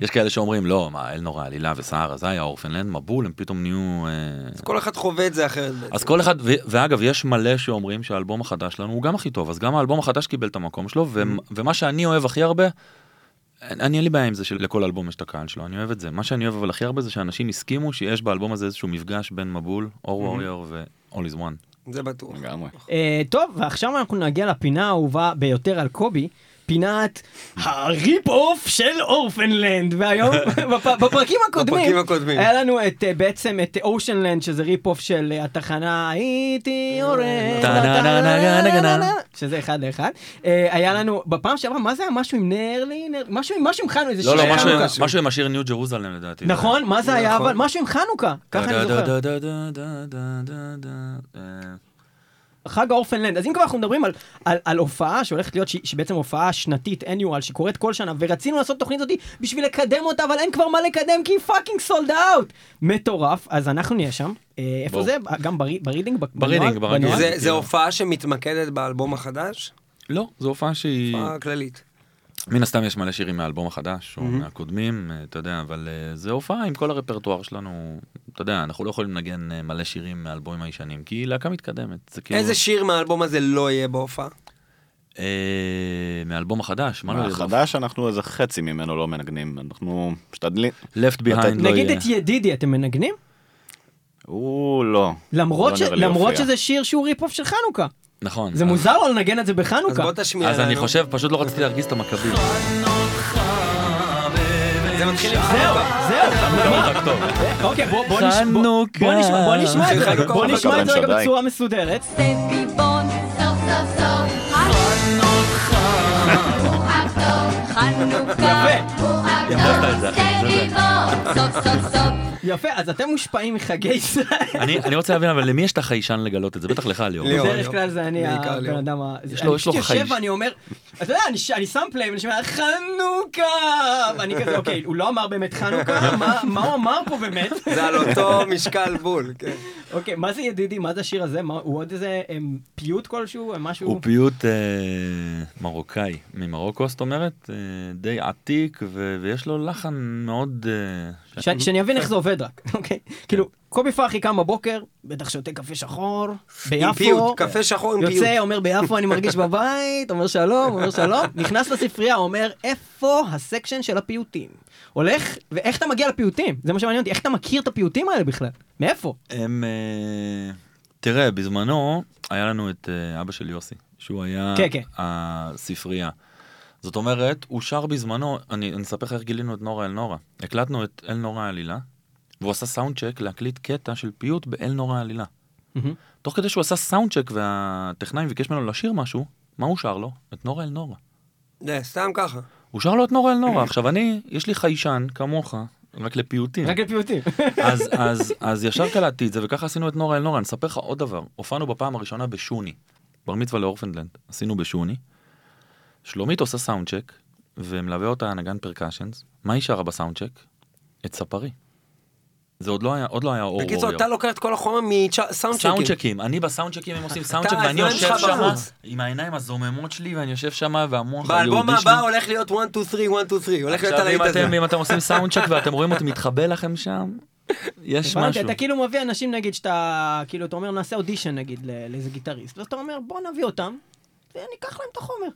יש כאלה שאומרים, לא, מה, אל נורא עלילה וסהרה, זה היה אורפנלנד, מבול, הם פתאום נהיו... אה, כל אחד חווה את זה אחרת. אז כל אחד, ו- ואגב, יש מלא שאומרים שהאלבום החדש שלנו הוא גם הכי טוב, אז גם האלבום החדש קיבל את המקום שלו, ו- ומה שאני אוהב הכי הרבה, אני אין לי בעיה עם זה שלכל אלבום יש את הקהל שלו, אני אוהב את זה. מה שאני אוהב אבל הכי הרבה זה שאנשים הסכימו שיש באלבום הזה איזשהו מפגש בין מבול, אור ווריור ו-all is one. זה בטוח. לגמרי. אה, טוב, ועכשיו אנחנו נגיע לפינה האהובה ביותר על קובי, פינת ה rip-off של Orphaned Land. והיום, בפ- בפרקים הקודמים, בפרקים הקודמים. היה לנו את, אה, בעצם את Ocean Land, שזה rip-off של אה, התחנה הייתי יורד. שזה אחד לאחד. אה, היה לנו, בפעם שעברה, מה זה היה? משהו עם נרלי? נר- משהו עם משהו עם חנוכה, לא, לא, משהו- עם השיר New Jerusalem לדעתי. נכון? מה זה היה נכון. אבל? משהו עם חנוכה. ככה אני זוכר. חג ה Orphaned Land. אז אם כבר אנחנו מדברים על, על, על הופעה שהולכת להיות, שהיא שהיא בעצם הופעה שנתית, annual, שקורית כל שנה, ורצינו לעשות תוכנית הזאת בשביל לקדם אותה, אבל אין כבר מה לקדם כי היא fucking sold out. מטורף, אז אנחנו נהיה שם. אה, איפה בואו. זה? גם ברי- ברידינג? ברידינג. בנוהל? זה-. זה הופעה שמתמקדת באלבום החדש? לא, זו הופעה שהיא... הופעה כללית. מן הסתם יש מלא שירים מהאלבום החדש, או מהקודמים, אה, אתה יודע, אבל אה, זה הופעה עם כל הרפרטואר שלנו, אתה יודע, אנחנו לא יכולים לנגן אה, מלא שירים מהאלבומים הישנים, כי היא להקה מתקדמת. זה כאילו... איזה שיר מהאלבום הזה לא יהיה בהופעה? אה, מהאלבום החדש, מה לא יהיה? החדש אנחנו איזה חצי ממנו לא מנגנים, אנחנו משתדלים. Left Behind לא נגיד יהיה. את ידידי, אתם מנגנים? הוא לא. למרות, לא. שזה שיר שהוא rip-off של חנוכה. נכון. זה אז- מוזר לו לנגן את זה אז בחנוכה. בוא תשמיע לנו. אז אני חושב, פשוט לא רציתי להרגיז את המכבים. זה מתחיל עם זהו, חנוכה. זהו, מה? אוקיי, בוא בוא נשמע- בוא- נשמע את זה רגע, בוא חנוכה, נשמע את זה רגע חנוכה, בצורה מסודרת. חנוכה, חנוכה. הוא זה. סוף סוף סוף יפה, אז אתם מושפעים מחגי ישראל. אני אני רוצה להבין, אבל למי יש את החיישן לגלות את זה? בטח לך, ליאור. בדרך כלל זה אני הבן. אדם ה... יש לו- יש לו אני יושב חייש. ואני אומר, אתה יודע, אני אני שם פליי ואני שומע חנוכה! ואני כזה, אוקיי, הוא לא אמר באמת חנוכה, מה- מה הוא אמר פה באמת? זה על אותו משקל בול, כן. אוקיי, מה זה ידידי? מה זה השיר הזה? מה- הוא עוד איזה אמ, פיוט כלשהו? משהו? הוא פיוט אה, מרוקאי, ממרוקו זאת אומרת, אה, די עתיק, ו- ויש לו לחן מאוד... אה, ש- שאני אבין איך זה עובד רק, אוקיי? כאילו, קובי פרחי קם בבוקר, בטח שותה קפה שחור, עם ביפו, פיוט, קפה שחור עם פיוט. יוצא, אומר ביפו אני מרגיש בבית, אומר שלום, אומר שלום, נכנס לספרייה, אומר איפה הסקשן של הפיוטים. הולך, ואיך אתה מגיע לפיוטים? זה מה שמעניין אותי, איך אתה מכיר את הפיוטים האלה בכלל? מאיפה? הם... אה, תראה, בזמנו היה לנו את אה, אבא של יוסי, שהוא היה כן, כן. הספרייה. זאת אומרת, הוא שר בזמנו, אני אני אספר לך איך גילינו את נורה אל נורה. הקלטנו את אל נורה עלילה, והוא עשה sound check להקליט קטע של פיוט באל נורא עלילה. מהמם. תוך כדי שהוא עשה sound check והטכנאי ביקש ממנו לשיר משהו, מה הוא שר לו? את נורא אל נורא. זה, סתם ככה. הוא שר לו את נורא אל נורא. עכשיו אני, יש לי חיישן כמוך, רק לפיוטים. רק לפיוטים. אז, אז, אז ישר קלטתי את זה, וככה עשינו את נורא אל נורא. אני אספר לך עוד דבר. הופענו בפעם הראשונה בשוני, בר מצווה ל Orphaned Land. עשינו בשוני. שלומית עושה sound check, ומלווה אותה נגן percussions. מה היא שרה ב sound check? את ספרי. זה עוד לא היה, עוד לא היה אור בקיצור. אתה לוקח את כל החומר מסאונד סאונד צ'קים. צ'קים, אני בסאונד צ'קים הם עושים סאונד אתה, צ'ק ואני יושב שם. עם העיניים הזוממות שלי ואני יושב שם והמוח באלבום היהודי שלי. הבא הולך להיות 1, 2, 3, 1, 2, 3. הולך להיות עכשיו הלהיט הזה. אתם, אם אתם עושים sound check ואתם רואים אותי מתחבא לכם שם, יש משהו. אתה כאילו מביא אנשים נגיד שאתה, כאילו אתה אומר נעשה אודישן נגיד לאיזה גיטריסט, ואז אתה אומר בוא נביא אותם, וניקח להם את החומר.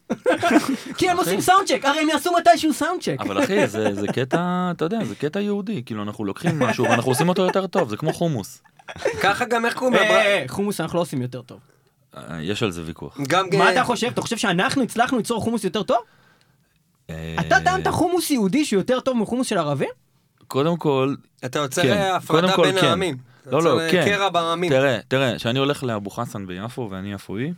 כי הם עושים סאונד צ'ק, הרי הם יעשו מתישהו סאונד צ'ק. אבל אחי, זה, זה קטע, אתה יודע, זה קטע יהודי, כאילו אנחנו לוקחים משהו ואנחנו עושים אותו יותר טוב, זה כמו חומוס. ככה גם איך קוראים אה, אה, אה, חומוס אנחנו לא עושים יותר טוב. יש על זה ויכוח. מה אתה חושב? אתה חושב שאנחנו הצלחנו ליצור חומוס יותר טוב? אתה טענת חומוס יהודי שהוא יותר טוב מחומוס של ערבים? קודם כל, אתה יוצר כן. הפרדה קודם כל, בין כן. העמים. לא, לא, כן. קרע בעמים. תראה, תראה, כשאני הולך לאבו חסן ביפו ואני יפואי,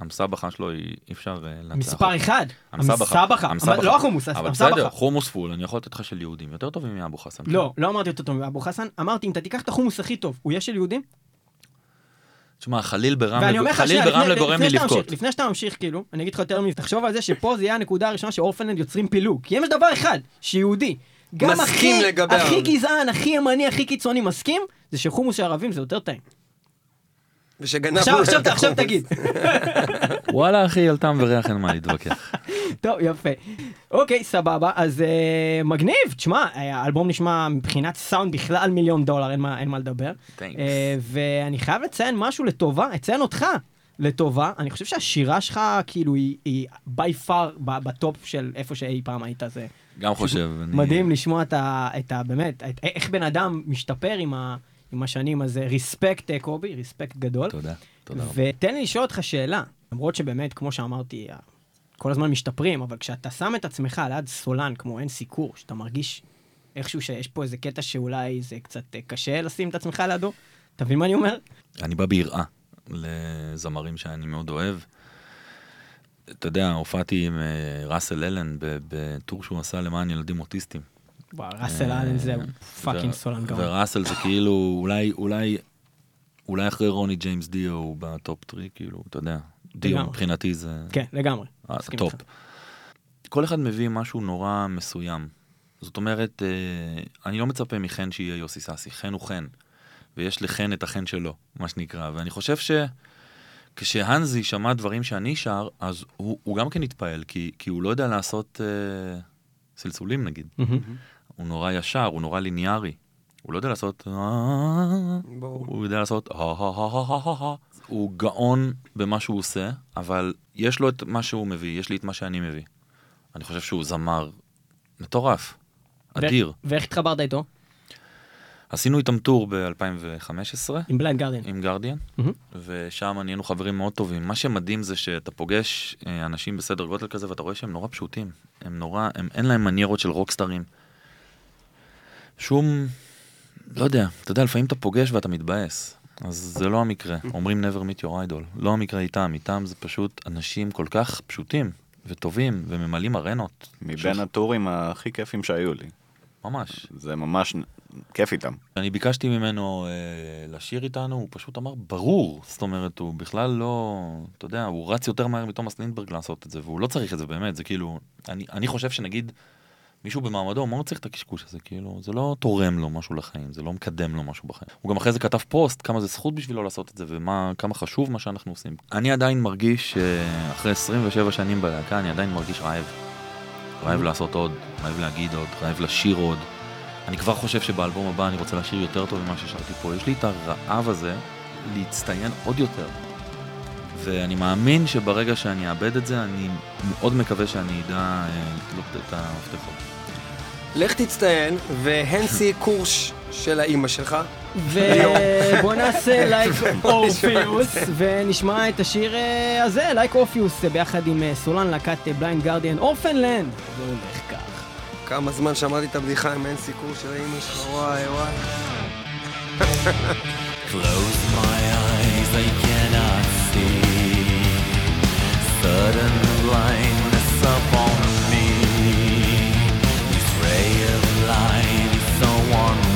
המסבכה שלו היא אי אפשר אה, לנצח. מספר אחד. המסבכה. המסבכה. לא החומוס, אבל המסבכה. בסדר, חומוס פול, אני יכול לתת לך של יהודים יותר טובים מאבו חסן. לא, לא אמרתי אותו טוב מאבו חסן, אמרתי אם אתה תיקח את החומוס הכי טוב, הוא יהיה של יהודים? תשמע, חליל ברמלה גורם לי לבכות. לפני שאתה ממשיך, כאילו, אני אגיד לך יותר מזה, תחשוב על זה שפה זה יהיה הנקודה הראשונה שאורפנד יוצרים פילוג. כי אם יש דבר אחד, שיהודי, גם הכי. גזען, הכי ימני, הכי קיצוני מסכים, זה שחומוס של ערבים זה יותר טעים. ושגנבנו עכשיו, עכשיו, עכשיו. תגיד. וואלה אחי, על טעם וריח אין מה להתווכח. טוב, יפה. אוקיי, סבבה, אז אה, מגניב, תשמע, אה, האלבום נשמע מבחינת סאונד בכלל מיליון דולר, אין מה, אין מה לדבר. אה, ואני חייב לציין משהו לטובה, אציין אותך לטובה, אני חושב שהשירה שלך, כאילו, היא, היא by far בטופ של איפה שאי פעם היית, זה גם חושב. אני- מדהים לשמוע את ה... את ה באמת, את, איך בן אדם משתפר עם, ה, עם השנים, אז ריספקט, קובי, ריספקט גדול. תודה, תודה רבה. ותן לי לשאול אותך שאלה, למרות שבאמת, כמו שאמרתי, כל הזמן משתפרים, אבל כשאתה שם את עצמך ליד סולן כמו אין סיקור, שאתה מרגיש איכשהו שיש פה איזה קטע שאולי זה קצת אה, קשה לשים את עצמך לידו, אתה מבין מה אני אומר? אני בא ביראה לזמרים שאני מאוד אוהב. אתה יודע, הופעתי עם אה, ראסל אלן בטור שהוא עשה למען ילדים אוטיסטים. וואו, ראסל אלן זה אה, fucking סולן גאון. וראסל זה כאילו, אולי, אולי, אולי אחרי רוני ג'יימס דיו הוא ב top three, כאילו, אתה יודע. דיו. מבחינתי זה כן, לגמרי. אה, top. כל אחד מביא משהו נורא מסוים. זאת אומרת, אה, אני לא מצפה מחן שיהיה יוסי סאסי, חן הוא חן. ויש לחן את החן שלו, מה שנקרא. ואני חושב שכשהנזי שמע דברים שאני שר, אז הוא, הוא גם כן התפעל, כי, כי הוא לא יודע לעשות אה, סלסולים נגיד. מהמם. הוא נורא ישר, הוא נורא ליניארי. הוא לא יודע לעשות... ברור. הוא יודע לעשות... הוא גאון במה שהוא עושה, אבל יש לו את מה שהוא מביא, יש לי את מה שאני מביא. אני חושב שהוא זמר מטורף, אדיר. ואיך התחברת איתו? עשינו איתם tour ב-2015 עם Blind Guardian. עם גרדיאן, מהמם. ושם נהיינו חברים מאוד טובים. מה שמדהים זה שאתה פוגש אה, אנשים בסדר גודל כזה ואתה רואה שהם נורא פשוטים. הם נורא, הם, אין להם מניירות של רוקסטרים. שום, לא יודע, אתה יודע, לפעמים אתה פוגש ואתה מתבאס. אז זה לא המקרה. אומרים never meet your idol. לא המקרה איתם, איתם זה פשוט אנשים כל כך פשוטים. וטובים, וממלאים ארנות. מבין הטורים הכי כיפים שהיו לי. ממש. זה ממש כיף איתם. אני ביקשתי ממנו אה, לשיר איתנו, הוא פשוט אמר, ברור. זאת אומרת, הוא בכלל לא, אתה יודע, הוא רץ יותר מהר מתומאס לינדברג לעשות את זה, והוא לא צריך את זה באמת, זה כאילו, אני, אני חושב שנגיד, מישהו במעמדו, מה הוא צריך את הקשקוש הזה? כאילו, זה לא תורם לו משהו לחיים, זה לא מקדם לו משהו בחיים. הוא גם אחרי זה כתב פוסט, כמה זה זכות בשבילו לעשות את זה, ומה, כמה חשוב מה שאנחנו עושים. אני עדיין מרגיש, אה, אחרי 27 שנים בלהקה, אני עדיין מרגיש רעב. רעב לעשות עוד, רעב להגיד עוד, רעב לשיר עוד. אני כבר חושב שבאלבום הבא אני רוצה לשיר יותר טוב ממה ששרתי פה. יש לי את הרעב הזה להצטיין עוד יותר. ואני מאמין שברגע שאני אאבד את זה, אני מאוד מקווה שאני אדע אה, לקלוט את המפתחות. לך תצטיין, והנסי קורש של האימא שלך. ובוא נעשה Like Orpheus, ונשמע את השיר אה, הזה, Like Orpheus, ביחד עם אה, סולן להקת Blind Guardian, Orphaned Land. זה הולך כך. כמה זמן שמעתי את הבדיחה עם הנסי קורש של האימא שלך, וואי וואי. Close my eyes, I cannot see. Sudden blindness one.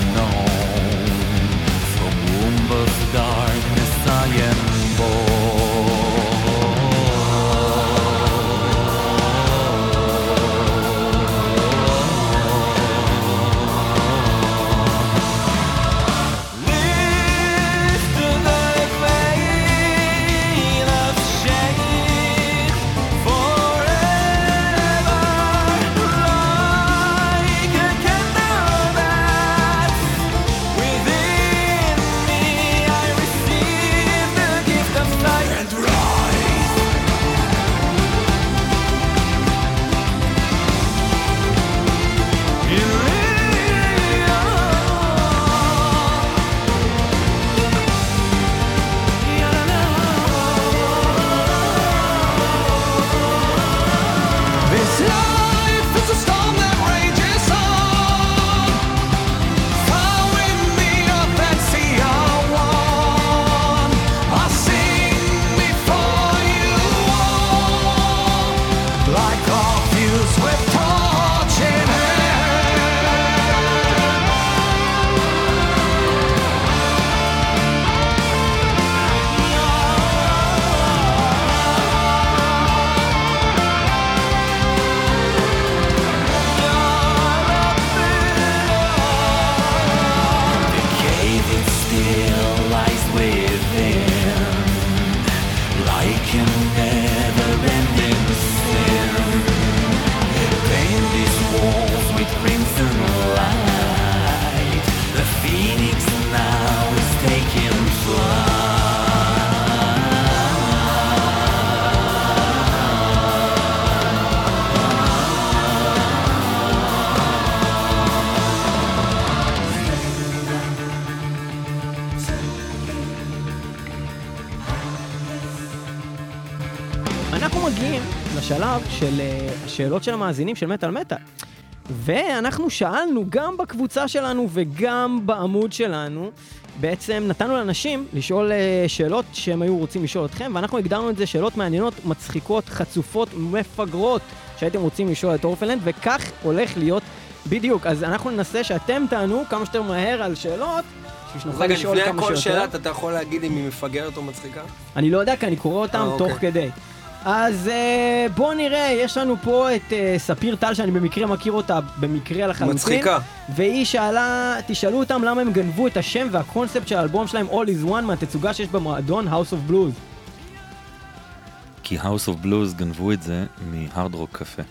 השאלות של המאזינים של מטאל מטאל. ואנחנו שאלנו גם בקבוצה שלנו וגם בעמוד שלנו, בעצם נתנו לאנשים לשאול אה, שאלות שהם היו רוצים לשאול אתכם, ואנחנו הגדרנו את זה שאלות מעניינות, מצחיקות, חצופות, מפגרות, שהייתם רוצים לשאול את אורפלנד, וכך הולך להיות בדיוק. אז אנחנו ננסה שאתם תענו כמה שיותר מהר על שאלות, רגע, לפני כל. שאלה, אתה יכול להגיד אם היא מפגרת או מצחיקה? אני לא יודע, כי אני קורא אותם אה, תוך אוקיי. כדי. אז אה, בואו נראה, יש לנו פה את אה, ספיר טל, שאני במקרה מכיר אותה במקרה לחלוטין. מצחיקה. והיא שאלה, תשאלו אותם למה הם גנבו את השם והקונספט של האלבום שלהם All is One מהתצוגה שיש במועדון House of Blues. כי House of Blues גנבו את זה מהארד רוק קפה.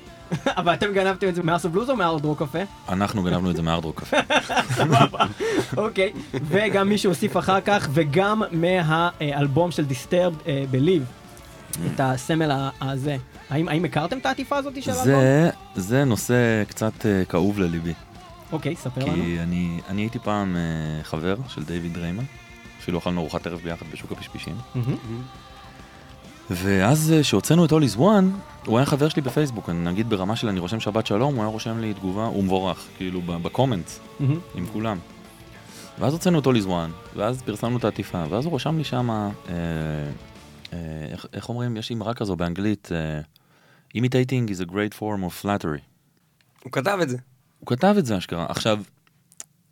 אבל אתם גנבתם את זה מ-House of Blues או מהארד רוק קפה? אנחנו גנבנו את זה מהארד רוק קפה. אוקיי. וגם מי שהוסיף אחר כך, וגם מהאלבום של Disturbed אה, Believe. את הסמל הזה. האם האם הכרתם את העטיפה הזאת של האלבום? זה, זה נושא קצת אה, כאוב לליבי. אוקיי, ספר לנו. כי אני, אני הייתי פעם אה, חבר של דיוויד ריימן, אפילו אכלנו ארוחת ערב ביחד בשוק הפשפישים. ואז אה, שהוצאנו את is One, הוא היה חבר שלי בפייסבוק, אני נגיד ברמה של אני רושם שבת שלום, הוא היה רושם לי תגובה, הוא מבורך, כאילו בקומנטס, מהמם. עם כולם. ואז הוצאנו את is One, ואז פרסמנו את העטיפה, ואז הוא רשם לי שמה, אה, אה, איך, איך אומרים, יש אמרה כזו באנגלית, אה, Imitating is a great form of flattery. הוא כתב את זה. הוא כתב את זה אשכרה. עכשיו,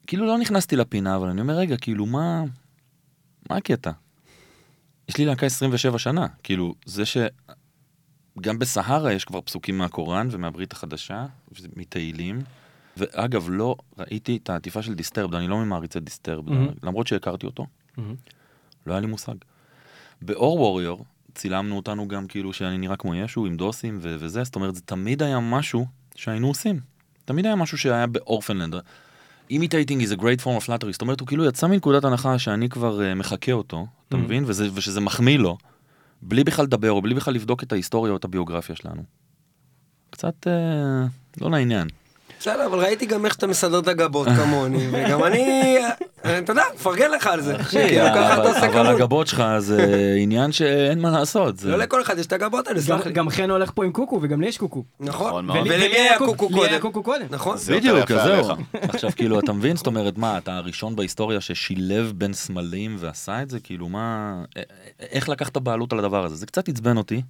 כאילו לא נכנסתי לפינה, אבל אני אומר, רגע, כאילו, מה... מה הקטע? יש לי להקה 27 שנה. כאילו, זה ש... גם בסהרה יש כבר פסוקים מהקוראן ומהברית החדשה, מתהילים. ואגב, לא ראיתי את העטיפה של דיסטרבד, אני לא ממעריצי דיסטרבד, מהמם. למרות שהכרתי אותו. מהמם. לא היה לי מושג. באור ווריור צילמנו אותנו גם כאילו שאני נראה כמו ישו עם דוסים ו- וזה, זאת אומרת זה תמיד היה משהו שהיינו עושים. תמיד היה משהו שהיה באורפנלנד. Imitating is a great form of flattery, זאת אומרת הוא כאילו יצא מנקודת הנחה שאני כבר uh, מחקה אותו, אתה Mhm. מבין? וזה, ושזה מחמיא לו, בלי בכלל לדבר או בלי בכלל לבדוק את ההיסטוריה או את הביוגרפיה שלנו. קצת uh, לא לעניין. בסדר, אבל ראיתי גם איך שאתה מסדר את הגבות כמוני, וגם אני, אתה יודע, מפרגן לך על זה. כאילו, אתה אבל. הגבות שלך זה עניין שאין מה לעשות. לא לכל אחד יש את הגבות האלה, גם- סלח לי. גם חן הולך פה עם קוקו, וגם לי יש קוקו. נכון. נכון ולמי היה קוקו לי היה קודם? קוקו קודם. נכון. בדיוק, זהו. עכשיו, כאילו, אתה מבין? זאת אומרת, מה, אתה הראשון בהיסטוריה ששילב בין סמלים ועשה את זה? כאילו, מה... איך לקחת בעלות על הדבר הזה? זה קצת עצבן אותי,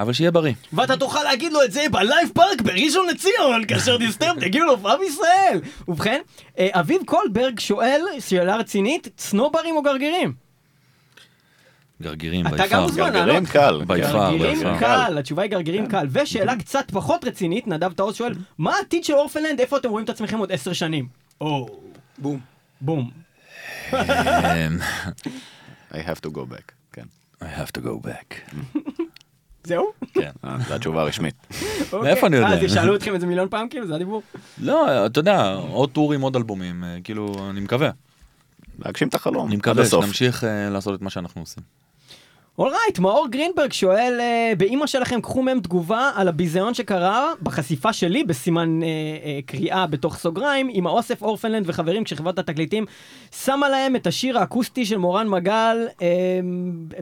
אבל שיהיה בריא. ואתה תוכל להגיד לו את זה ב Live Park בראשון לציון, כאשר Disturbed תגיעו להופעה בישראל. ובכן, אה, אביב קולברג שואל, שאלה רצינית, צנוברים או גרגירים? גרגירים, אתה. גם מוזמן גרגירים. קל. by far, גרגירים. קל, התשובה היא גרגירים קל. ושאלה קצת פחות רצינית, נדב טעוז שואל, מה העתיד של Orphaned Land, איפה אתם רואים את עצמכם עוד עשר שנים? או, בום. בום. אמ, I have to go back. כן. I have to go back. זהו? כן. אה, זו התשובה הרשמית. מאיפה אני יודע? אז ישאלו אתכם את זה מיליון פעם כאילו, זה הדיבור? לא, אתה יודע, עוד טורים, עוד אלבומים, אה, כאילו, אני מקווה. להגשים את החלום. אני מקווה. שנמשיך אה, לעשות את מה שאנחנו עושים. אולרייט, מאור גרינברג שואל, אה, באימא שלכם קחו מהם תגובה על הביזיון שקרה בחשיפה שלי בסימן אה, אה, קריאה בתוך סוגריים עם האוסף אורפנלנד וחברים כשחברת התקליטים שמה להם את השיר האקוסטי של מורן מגל אה,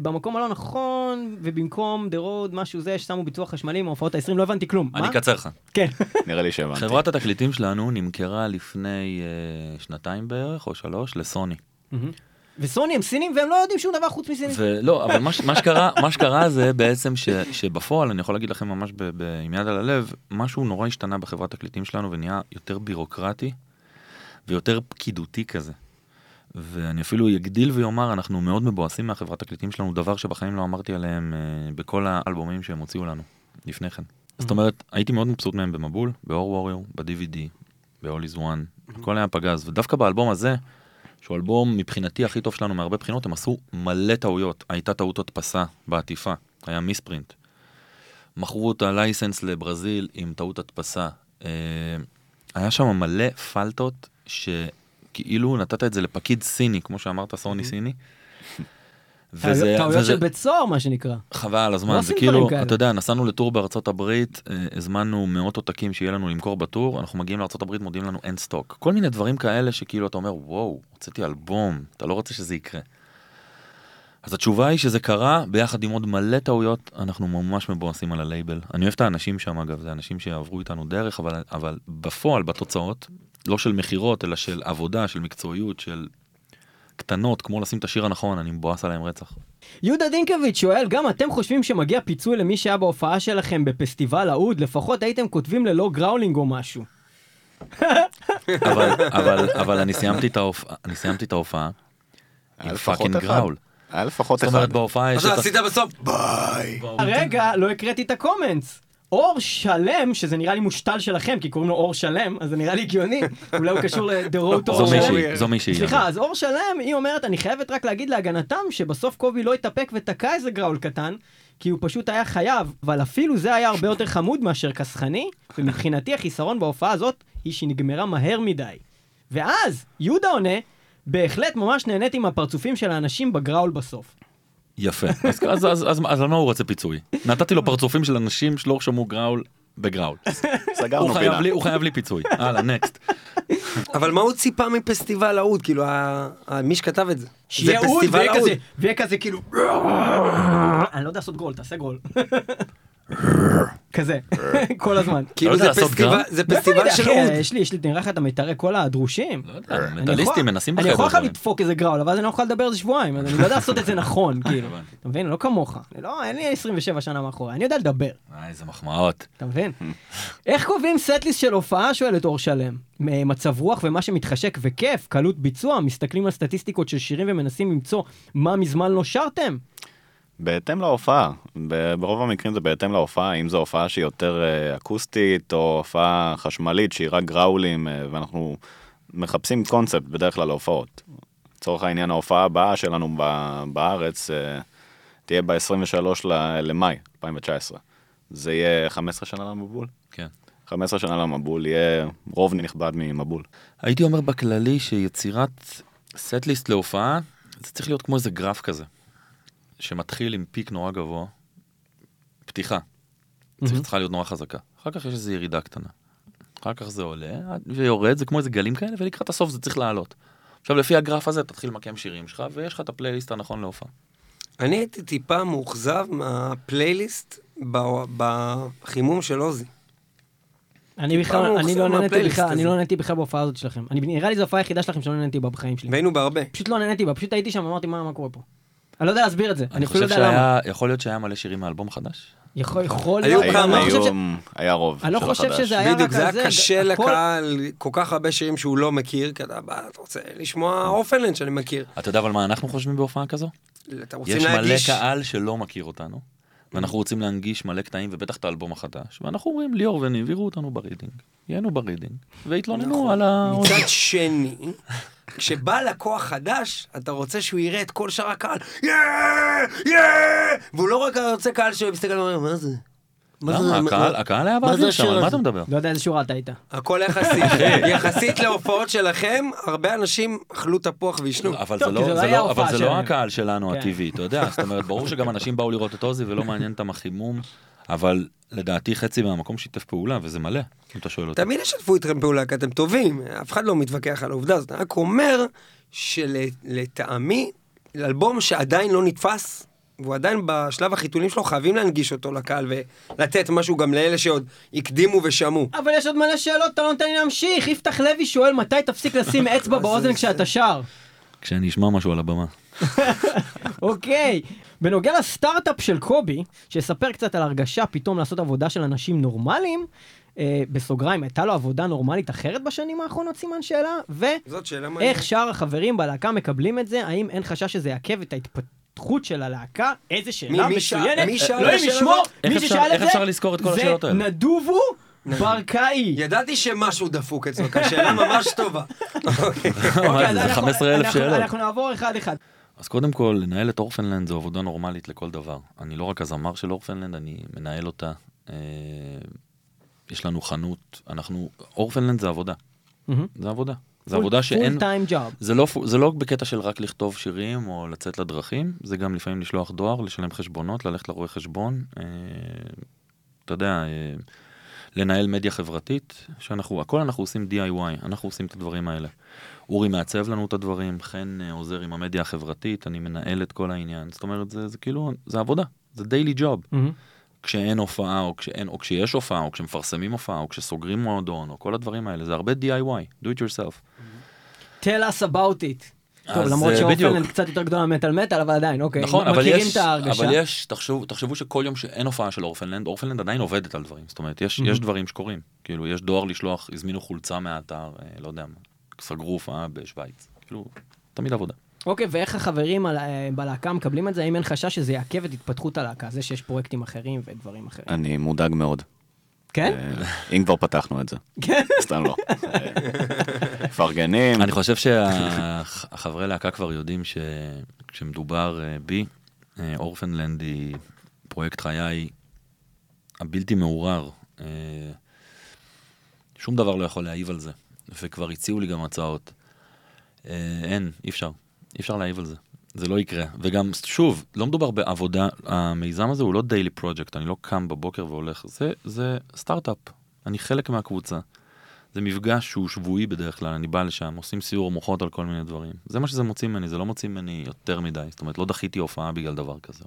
במקום הלא נכון ובמקום דה רוד משהו זה ששמו ביצוע חשמלי מהופעות ה-20 לא הבנתי כלום. אני? אקצר לך. כן. נראה לי שהבנתי. חברת התקליטים שלנו נמכרה לפני אה, שנתיים בערך, או שלוש, לסוני. וסוני הם סינים והם לא יודעים שום דבר חוץ מסינים. ולא, אבל מה, מה שקרה, מה שקרה זה בעצם ש, שבפועל, אני יכול להגיד לכם ממש ב, ב, עם יד על הלב, משהו נורא השתנה בחברת תקליטים שלנו ונהיה יותר בירוקרטי ויותר פקידותי כזה. ואני אפילו אגדיל ואומר, אנחנו מאוד מבואסים מהחברת תקליטים שלנו, דבר שבחיים לא אמרתי עליהם אה, בכל האלבומים שהם הוציאו לנו לפני כן. זאת אומרת, הייתי מאוד מבסוט מהם במבול, באור ווריור, ב-DVD, ב-All is One, הכל היה פגז, ודווקא באלבום הזה, שהוא אלבום מבחינתי הכי טוב שלנו מהרבה בחינות, הם עשו מלא טעויות. הייתה טעות הדפסה בעטיפה, היה מיספרינט. מכרו את הלייסנס לברזיל עם טעות הדפסה. אה, היה שם מלא פלטות שכאילו נתת את זה לפקיד סיני, כמו שאמרת, סוני סיני. וזה- טעויות וזה- של בית סוהר מה שנקרא. חבל על לא הזמן, זה עושים כאילו, דברים כאלה. אתה יודע, נסענו לטור בארצות הברית, אה, הזמנו מאות עותקים שיהיה לנו למכור בטור, אנחנו מגיעים לארצות הברית, מודיעים לנו אין סטוק. כל מיני דברים כאלה שכאילו אתה אומר, וואו, הוצאתי אלבום, אתה לא רוצה שזה יקרה. אז התשובה היא שזה קרה ביחד עם עוד מלא טעויות, אנחנו ממש מבואסים על הלייבל. אני אוהב את האנשים שם אגב, זה אנשים שעברו איתנו דרך, אבל, אבל בפועל, בתוצאות, לא של מכירות, אלא של עבודה, של מקצועיות, של קטנות, כמו לשים את השיר הנכון, אני מבואס עליהם רצח. יהודה דינקביץ' שואל, גם אתם חושבים שמגיע פיצוי למי שהיה בהופעה שלכם בפסטיבל העוד? לפחות הייתם כותבים ללא growling או משהו. אבל, אבל, אבל אני סיימתי את ההופעה, אני סיימתי את ההופעה עם fucking. growl. היה לפחות זאת אחד. אומרת בהופעה יש אז את... עשית בסוף, ביי. רגע, לא הקראתי את ה comments. אור שלם, שזה נראה לי מושתל שלכם, כי קוראים לו אור שלם, אז זה נראה לי הגיוני, אולי הוא קשור זו Aור שלם. זו מישהי. סליחה, אז אור שלם, היא אומרת, אני חייבת רק להגיד להגנתם, שבסוף קובי לא התאפק ותקע איזה גראול קטן, כי הוא פשוט היה חייב, אבל אפילו זה היה הרבה יותר חמוד מאשר כסחני, ומבחינתי החיסרון בהופעה הזאת, היא שהיא נגמרה מהר מדי. ואז, יהודה עונה, בהחלט ממש נהניתי מהפרצופים של האנשים בגראול בסוף. יפה. אז, אז, אז, אז, אז על מה הוא רוצה פיצוי? נתתי לו פרצופים של אנשים שלא שמעו גראול בגראול. סגרנו פינה. לי- הוא חייב לי פיצוי. הלאה, נקסט. אבל מה הוא ציפה מפסטיבל האוד? כאילו, מי שכתב את זה? שיהיה אוד, ויהיה. כזה, ויהיה כזה כאילו... אני לא יודע לעשות גרול, תעשה גרול. כזה, כל הזמן. כאילו יודע זה לעשות פסטיבל? זה אני פסטיבל של אוד. יש לי, יש לי, נראה לך אתה מתאר כל הדרושים. לא אני יכול- מטאליסטים מנסים אני בחדר יכול עכשיו דברים. לדפוק איזה גראול, אבל אז אני לא יכול לדבר על זה שבועיים, אז אני לא יודע לעשות את זה נכון, כאילו. אתה מבין? לא כמוך. אני לא, אין לי 27 שנה מאחורי, אני יודע לדבר. אה, איזה מחמאות. אתה מבין? איך קובעים סטליסט של הופעה? שואלת אור שלם. מצב רוח ומה שמתחשק וכיף, קלות ביצוע, מסתכלים על סטטיסטיקות של שירים ומנסים למצוא מה מזמן לא שרתם? בהתאם להופעה, ברוב המקרים זה בהתאם להופעה, אם זו הופעה שהיא יותר אה, אקוסטית או הופעה חשמלית שהיא רק גראולים אה, ואנחנו מחפשים קונספט בדרך כלל להופעות. לצורך העניין ההופעה הבאה שלנו בארץ אה, תהיה ב-23 למאי 2019. זה יהיה 15 שנה למבול. כן. 15 שנה למבול יהיה רוב נכבד ממבול. הייתי אומר בכללי שיצירת סט-ליסט להופעה, זה צריך להיות כמו איזה גרף כזה, שמתחיל עם פיק נורא גבוה, פתיחה, צריך- צריכה להיות נורא חזקה. אחר כך יש איזו ירידה קטנה. אחר כך זה עולה ויורד, זה כמו איזה גלים כאלה, ולקראת הסוף זה צריך לעלות. עכשיו לפי הגרף הזה תתחיל למקם שירים שלך, ויש לך את הפלייליסט הנכון להופעה. אני הייתי טיפה מאוכזב מהפלייליסט ב- בחימום של עוזי. אני בכלל, אני לא נהניתי בכלל, אני. לא נהניתי בכלל בהופעה הזאת שלכם. אני, נראה לי זו ההופעה היחידה שלכם שלא נהניתי בה בחיים שלי. והיינו בהרבה. פשוט לא נהניתי בה, פשוט הייתי שם ואמרתי מה מה קורה פה. אני לא יודע להסביר את זה, אני לא חושב. שהיה, יכול להיות שהיה מלא שירים מאלבום חדש. יכול יכול היו להיות, אני כמה. לא חושב ש- היו, היה רוב אני לא חושב. שזה היה רק בדיוק, זה. היה קשה הכל- לקהל, כל כך הרבה שירים שהוא לא מכיר, כי אתה בא, אתה רוצה לשמוע Orphaned Land שאני מכיר. אתה יודע אבל מה אנחנו חושבים בהופעה כזו? יש מלא. קהל שלא מכיר אותנו, ואנחנו רוצים להנגיש מלא קטעים, ובטח את האלבום החדש, ואנחנו אומרים, ליאור וניב יראו אותנו ברידינג, ייהנו ברידינג, והתלוננו על ה... מצד שני, כשבא לקוח חדש, אתה רוצה שהוא יראה את כל שאר הקהל, יא! יא! והוא לא רק רוצה קהל שמסתכל ואומר, מה זה? הקהל- הקהל היה באוויר שם, על מה? אתה מדבר? לא יודע איזה שורה אתה היית. הכל יחסית. יחסית להופעות שלכם, הרבה אנשים אכלו תפוח ועישנו. אבל זה לא, לא לא, אבל זה לא. הקהל שלנו כן. הטבעי, אתה יודע, זאת אומרת, ברור שגם אנשים באו לראות את עוזי ולא מעניין אותם החימום, אבל לדעתי חצי מהמקום שיתף פעולה, וזה מלא, אם אתה שואל אותי. תמיד ישתפו איתכם פעולה, כי אתם טובים, אף אחד לא מתווכח על העובדה הזאת, אני רק אומר שלטעמי, אלבום שעדיין לא נתפס, והוא עדיין בשלב החיתולים שלו, חייבים להנגיש אותו לקהל ולתת משהו גם לאלה שעוד הקדימו ושמעו. אבל יש עוד מלא שאלות, אתה לא נותן לי להמשיך. יפתח לוי שואל מתי תפסיק לשים אצבע באוזן כשאתה שר. כשאני אשמע משהו על הבמה. אוקיי. בנוגע לסטארט-אפ של קובי, שיספר קצת על הרגשה פתאום לעשות עבודה של אנשים נורמליים, אה, בסוגריים, הייתה לו עבודה נורמלית אחרת בשנים האחרונות, סימן שאלה? ואיך זאת שאלה מעניינת. שאר החברים בלהקה מקבלים את זה? האם אין חשש שזה יעכב את ההתפתחות של הלהקה? איזה שאלה מצוינת. מי שאל את ישמור, הזאת? איך מי אפשר- ששאל את איך זה, אפשר לזכור את כל השאלות האלה? זה נדובו ברקאי. ידעתי שמשהו דפוק אצלו, כי השאלה ממש טובה. אוקיי. זה אנחנו- 15,000 אנחנו- שאלות. אנחנו נעבור אחד-אחד. אז קודם כל, לנהל את אורפנלנד זו עבודה נורמלית לכל דבר. אני לא רק הזמר של אורפנלנד, אני מנהל אותה. אה, יש לנו חנות, אנחנו... אורפנלנד זה עבודה. זה עבודה. זה עבודה שאין... פול טיים ג'וב. זה לא, זה לא בקטע של רק לכתוב שירים או לצאת לדרכים, זה גם לפעמים לשלוח דואר, לשלם חשבונות, ללכת לרואה חשבון, אה, אתה יודע, אה, לנהל מדיה חברתית, שאנחנו, הכל אנחנו עושים DIY, אנחנו עושים את הדברים האלה. אורי מעצב לנו את הדברים, חן אה, עוזר עם המדיה החברתית, אני מנהל את כל העניין, זאת אומרת, זה, זה כאילו, זה עבודה, זה דיילי ג'וב. כשאין הופעה, או כשאין, או כשיש הופעה, או כשמפרסמים הופעה, או כשסוגרים מועדון, או כל הדברים האלה, זה הרבה DIY, do it yourself. tell us about it. טוב, אז, למרות אה, שאופנלנד. קצת יותר גדולה ממטאל מטאל, אבל עדיין, אוקיי. נכון, אבל יש. אבל יש, תחשבו, תחשבו שכל יום שאין הופעה של אורפנלנד, אורפנלנד עדיין עובדת על דברים, זאת אומרת, יש, יש דברים שקורים, כאילו, יש דואר לשלוח, הזמינו חולצה מהאתר, אה, לא יודע מה, סגרו הופעה בשוויץ, כאילו, תמיד עבודה. אוקיי, ואיך החברים על- אה, בלהקה מקבלים את זה? האם אין חשש שזה יעכב את התפתחות הלהקה? זה שיש פרויקטים אחרים ודברים אחרים. אני מודאג מאוד. כן? אה, אם כבר פתחנו את זה. כן. סתם לא. אה, מפרגנים. אני חושב שהחברי להקה כבר יודעים שכשמדובר בי, אורפנלנד היא פרויקט חיי הבלתי מעורער. אה, שום דבר לא יכול להעיב על זה, וכבר הציעו לי גם הצעות. אה, אין, אי אפשר. אי אפשר להעיב על זה. זה לא יקרה. וגם, שוב, לא מדובר בעבודה, המיזם הזה הוא לא דיילי פרויקט, אני לא קם בבוקר והולך. זה, זה סטארט-אפ. אני חלק מהקבוצה. זה מפגש שהוא שבועי בדרך כלל, אני בא לשם, עושים סיור מוחות על כל מיני דברים. זה מה שזה מוציא ממני, זה לא מוציא ממני יותר מדי. זאת אומרת, לא דחיתי הופעה בגלל דבר כזה.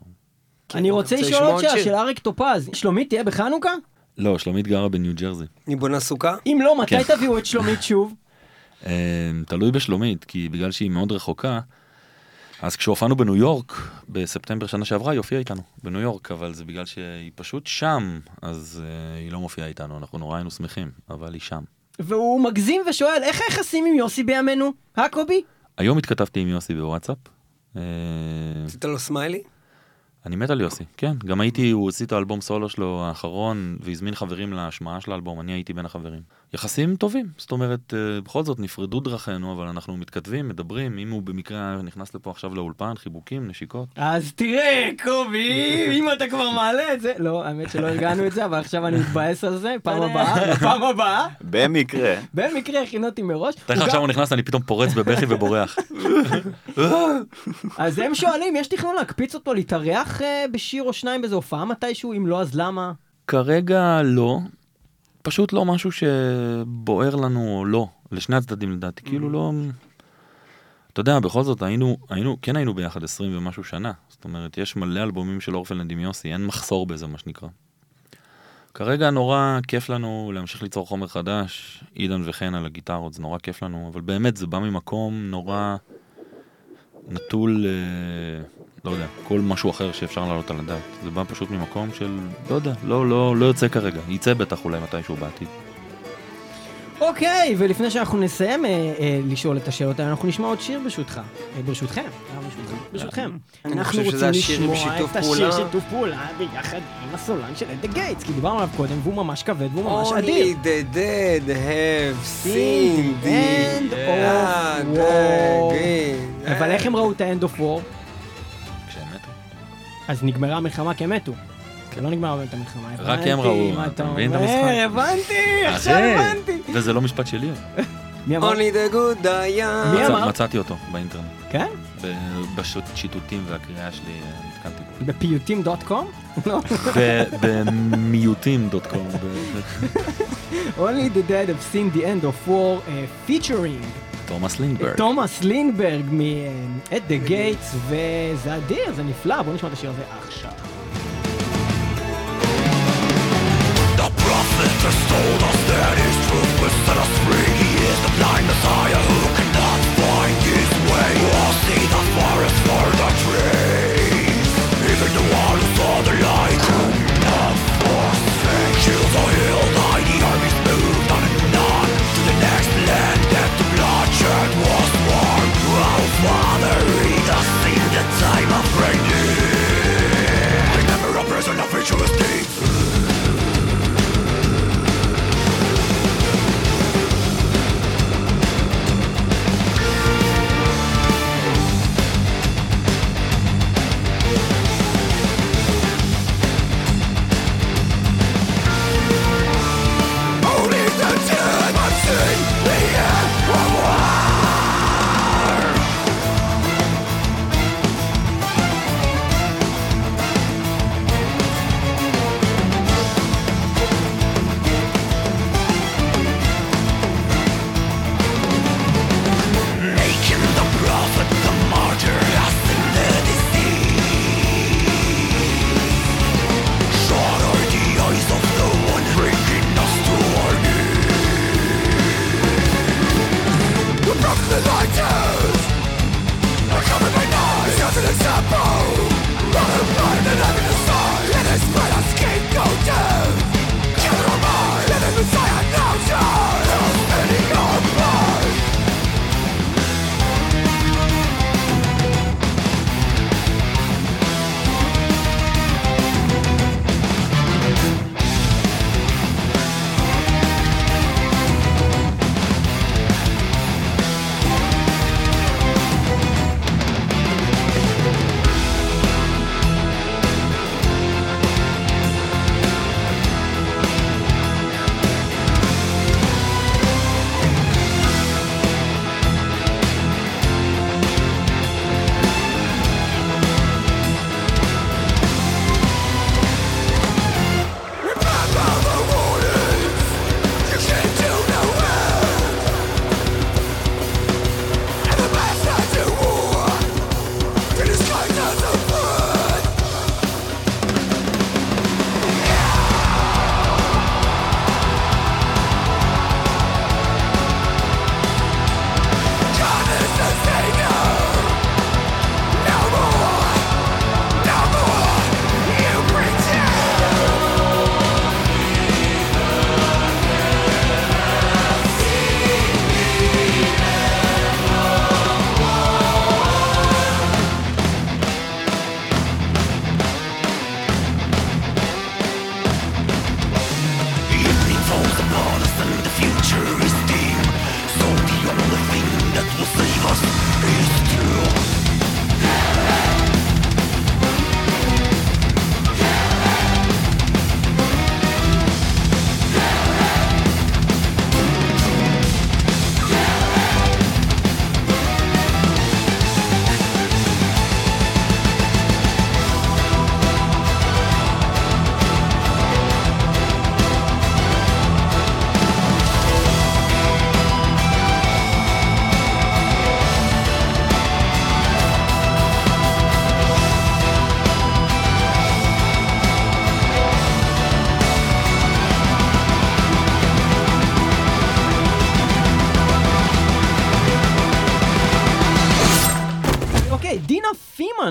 אני רוצה רוצה לשאול עוד שאלה. של אריק טופז. שלומית תהיה בחנוכה? לא, שלומית גרה בניו ג'רזי. היא בונה סוכה? אם לא, מתי כן. תביאו את שלומית שוב? אה, תלוי בשלומית, כי בגלל שהיא מאוד רחוקה, אז כשהופענו בניו יורק, בספטמבר שנה שעברה, היא הופיעה איתנו בניו יורק, אבל זה בגלל שהיא פשוט שם, אז אה, היא לא מופיעה איתנו, אנחנו נורא היינו שמחים, אבל היא שם. והוא מגזים ושואל, איך היחסים עם יוסי בימינו? אה, קובי? היום התכתבתי עם יוסי בוואטסאפ. אה, עשית לו סמיילי? אני מת על יוסי, כן. גם הייתי, הוא הוציא את האלבום סולו שלו האחרון, והזמין חברים להשמעה של האלבום, אני הייתי בין החברים. יחסים טובים, זאת אומרת, אה, בכל זאת נפרדו דרכינו, אבל אנחנו מתכתבים, מדברים, אם הוא במקרה נכנס לפה עכשיו לאולפן, חיבוקים, נשיקות. אז תראה, קובי, אם אתה כבר מעלה את זה... לא, האמת שלא הרגענו את זה, אבל עכשיו אני מתבאס על זה, פעם הבאה, פעם הבאה. במקרה. במקרה הכין אותי מראש. תאר לך עכשיו הוא נכנס, אני פתאום פורץ בבכי ובורח. אז הם שואלים, יש תכנון להקפיץ אותו להתארח אה, בשיר או שניים באיזה הופעה מתישהו? אם לא, אז למה? כרגע לא, פשוט לא משהו שבוער לנו או לא, לשני הצדדים לדעתי, כאילו לא... אתה יודע, בכל זאת היינו, היינו, כן היינו ביחד 20 ומשהו שנה, זאת אומרת, יש מלא אלבומים של אורפלנד עם יוסי, אין מחסור בזה, מה שנקרא. כרגע נורא כיף לנו להמשיך ליצור חומר חדש, עידן וחן על הגיטרות, זה נורא כיף לנו, אבל באמת זה בא ממקום נורא נטול, אה, לא יודע, כל משהו אחר שאפשר להעלות על הדעת. זה בא פשוט ממקום של, לא יודע, לא, לא, לא יוצא כרגע, יצא בטח אולי מתישהו בעתיד. אוקיי, ולפני שאנחנו נסיים אה, אה, לשאול את השאלות האלה, אנחנו נשמע עוד שיר ברשותך. אה, ברשותכם. אה, ברשותכם. ברשותכם. אני אנחנו רוצים לשמוע את השיר. שיתוף פעולה ביחד עם הסולן של אד דה גייטס, כי דיברנו עליו קודם, והוא ממש כבד והוא ממש אדיר. Only the dead have seen the end of war. אבל איך הם ראו את ה-end of war? כשהם מתו. אז נגמרה המלחמה כי הם מתו. לא נגמרה באמת המלחמה. רק הם ראו, אתה מבין את המשחק? הבנתי, עכשיו אחי, הבנתי. וזה לא משפט שלי, מי אמר? Only the good die מי אמר? מצאתי אותו באינטרנט. כן? ב- בשיטוטים והקריאה שלי אה, נתקלתי בו. בפיוטים דוט קום? לא. ב- במיעוטים דוט קום. Only the dead have seen the end of war uh, featuring תומאס לינדברג. תומאס לינברג מ-at the gates וזה אדיר, זה נפלא, בואו נשמע את השיר הזה עכשיו. Has told us that his truth will set us free. He is the blind Messiah who cannot find his way. All see the forest for the trees. Even the one who saw the light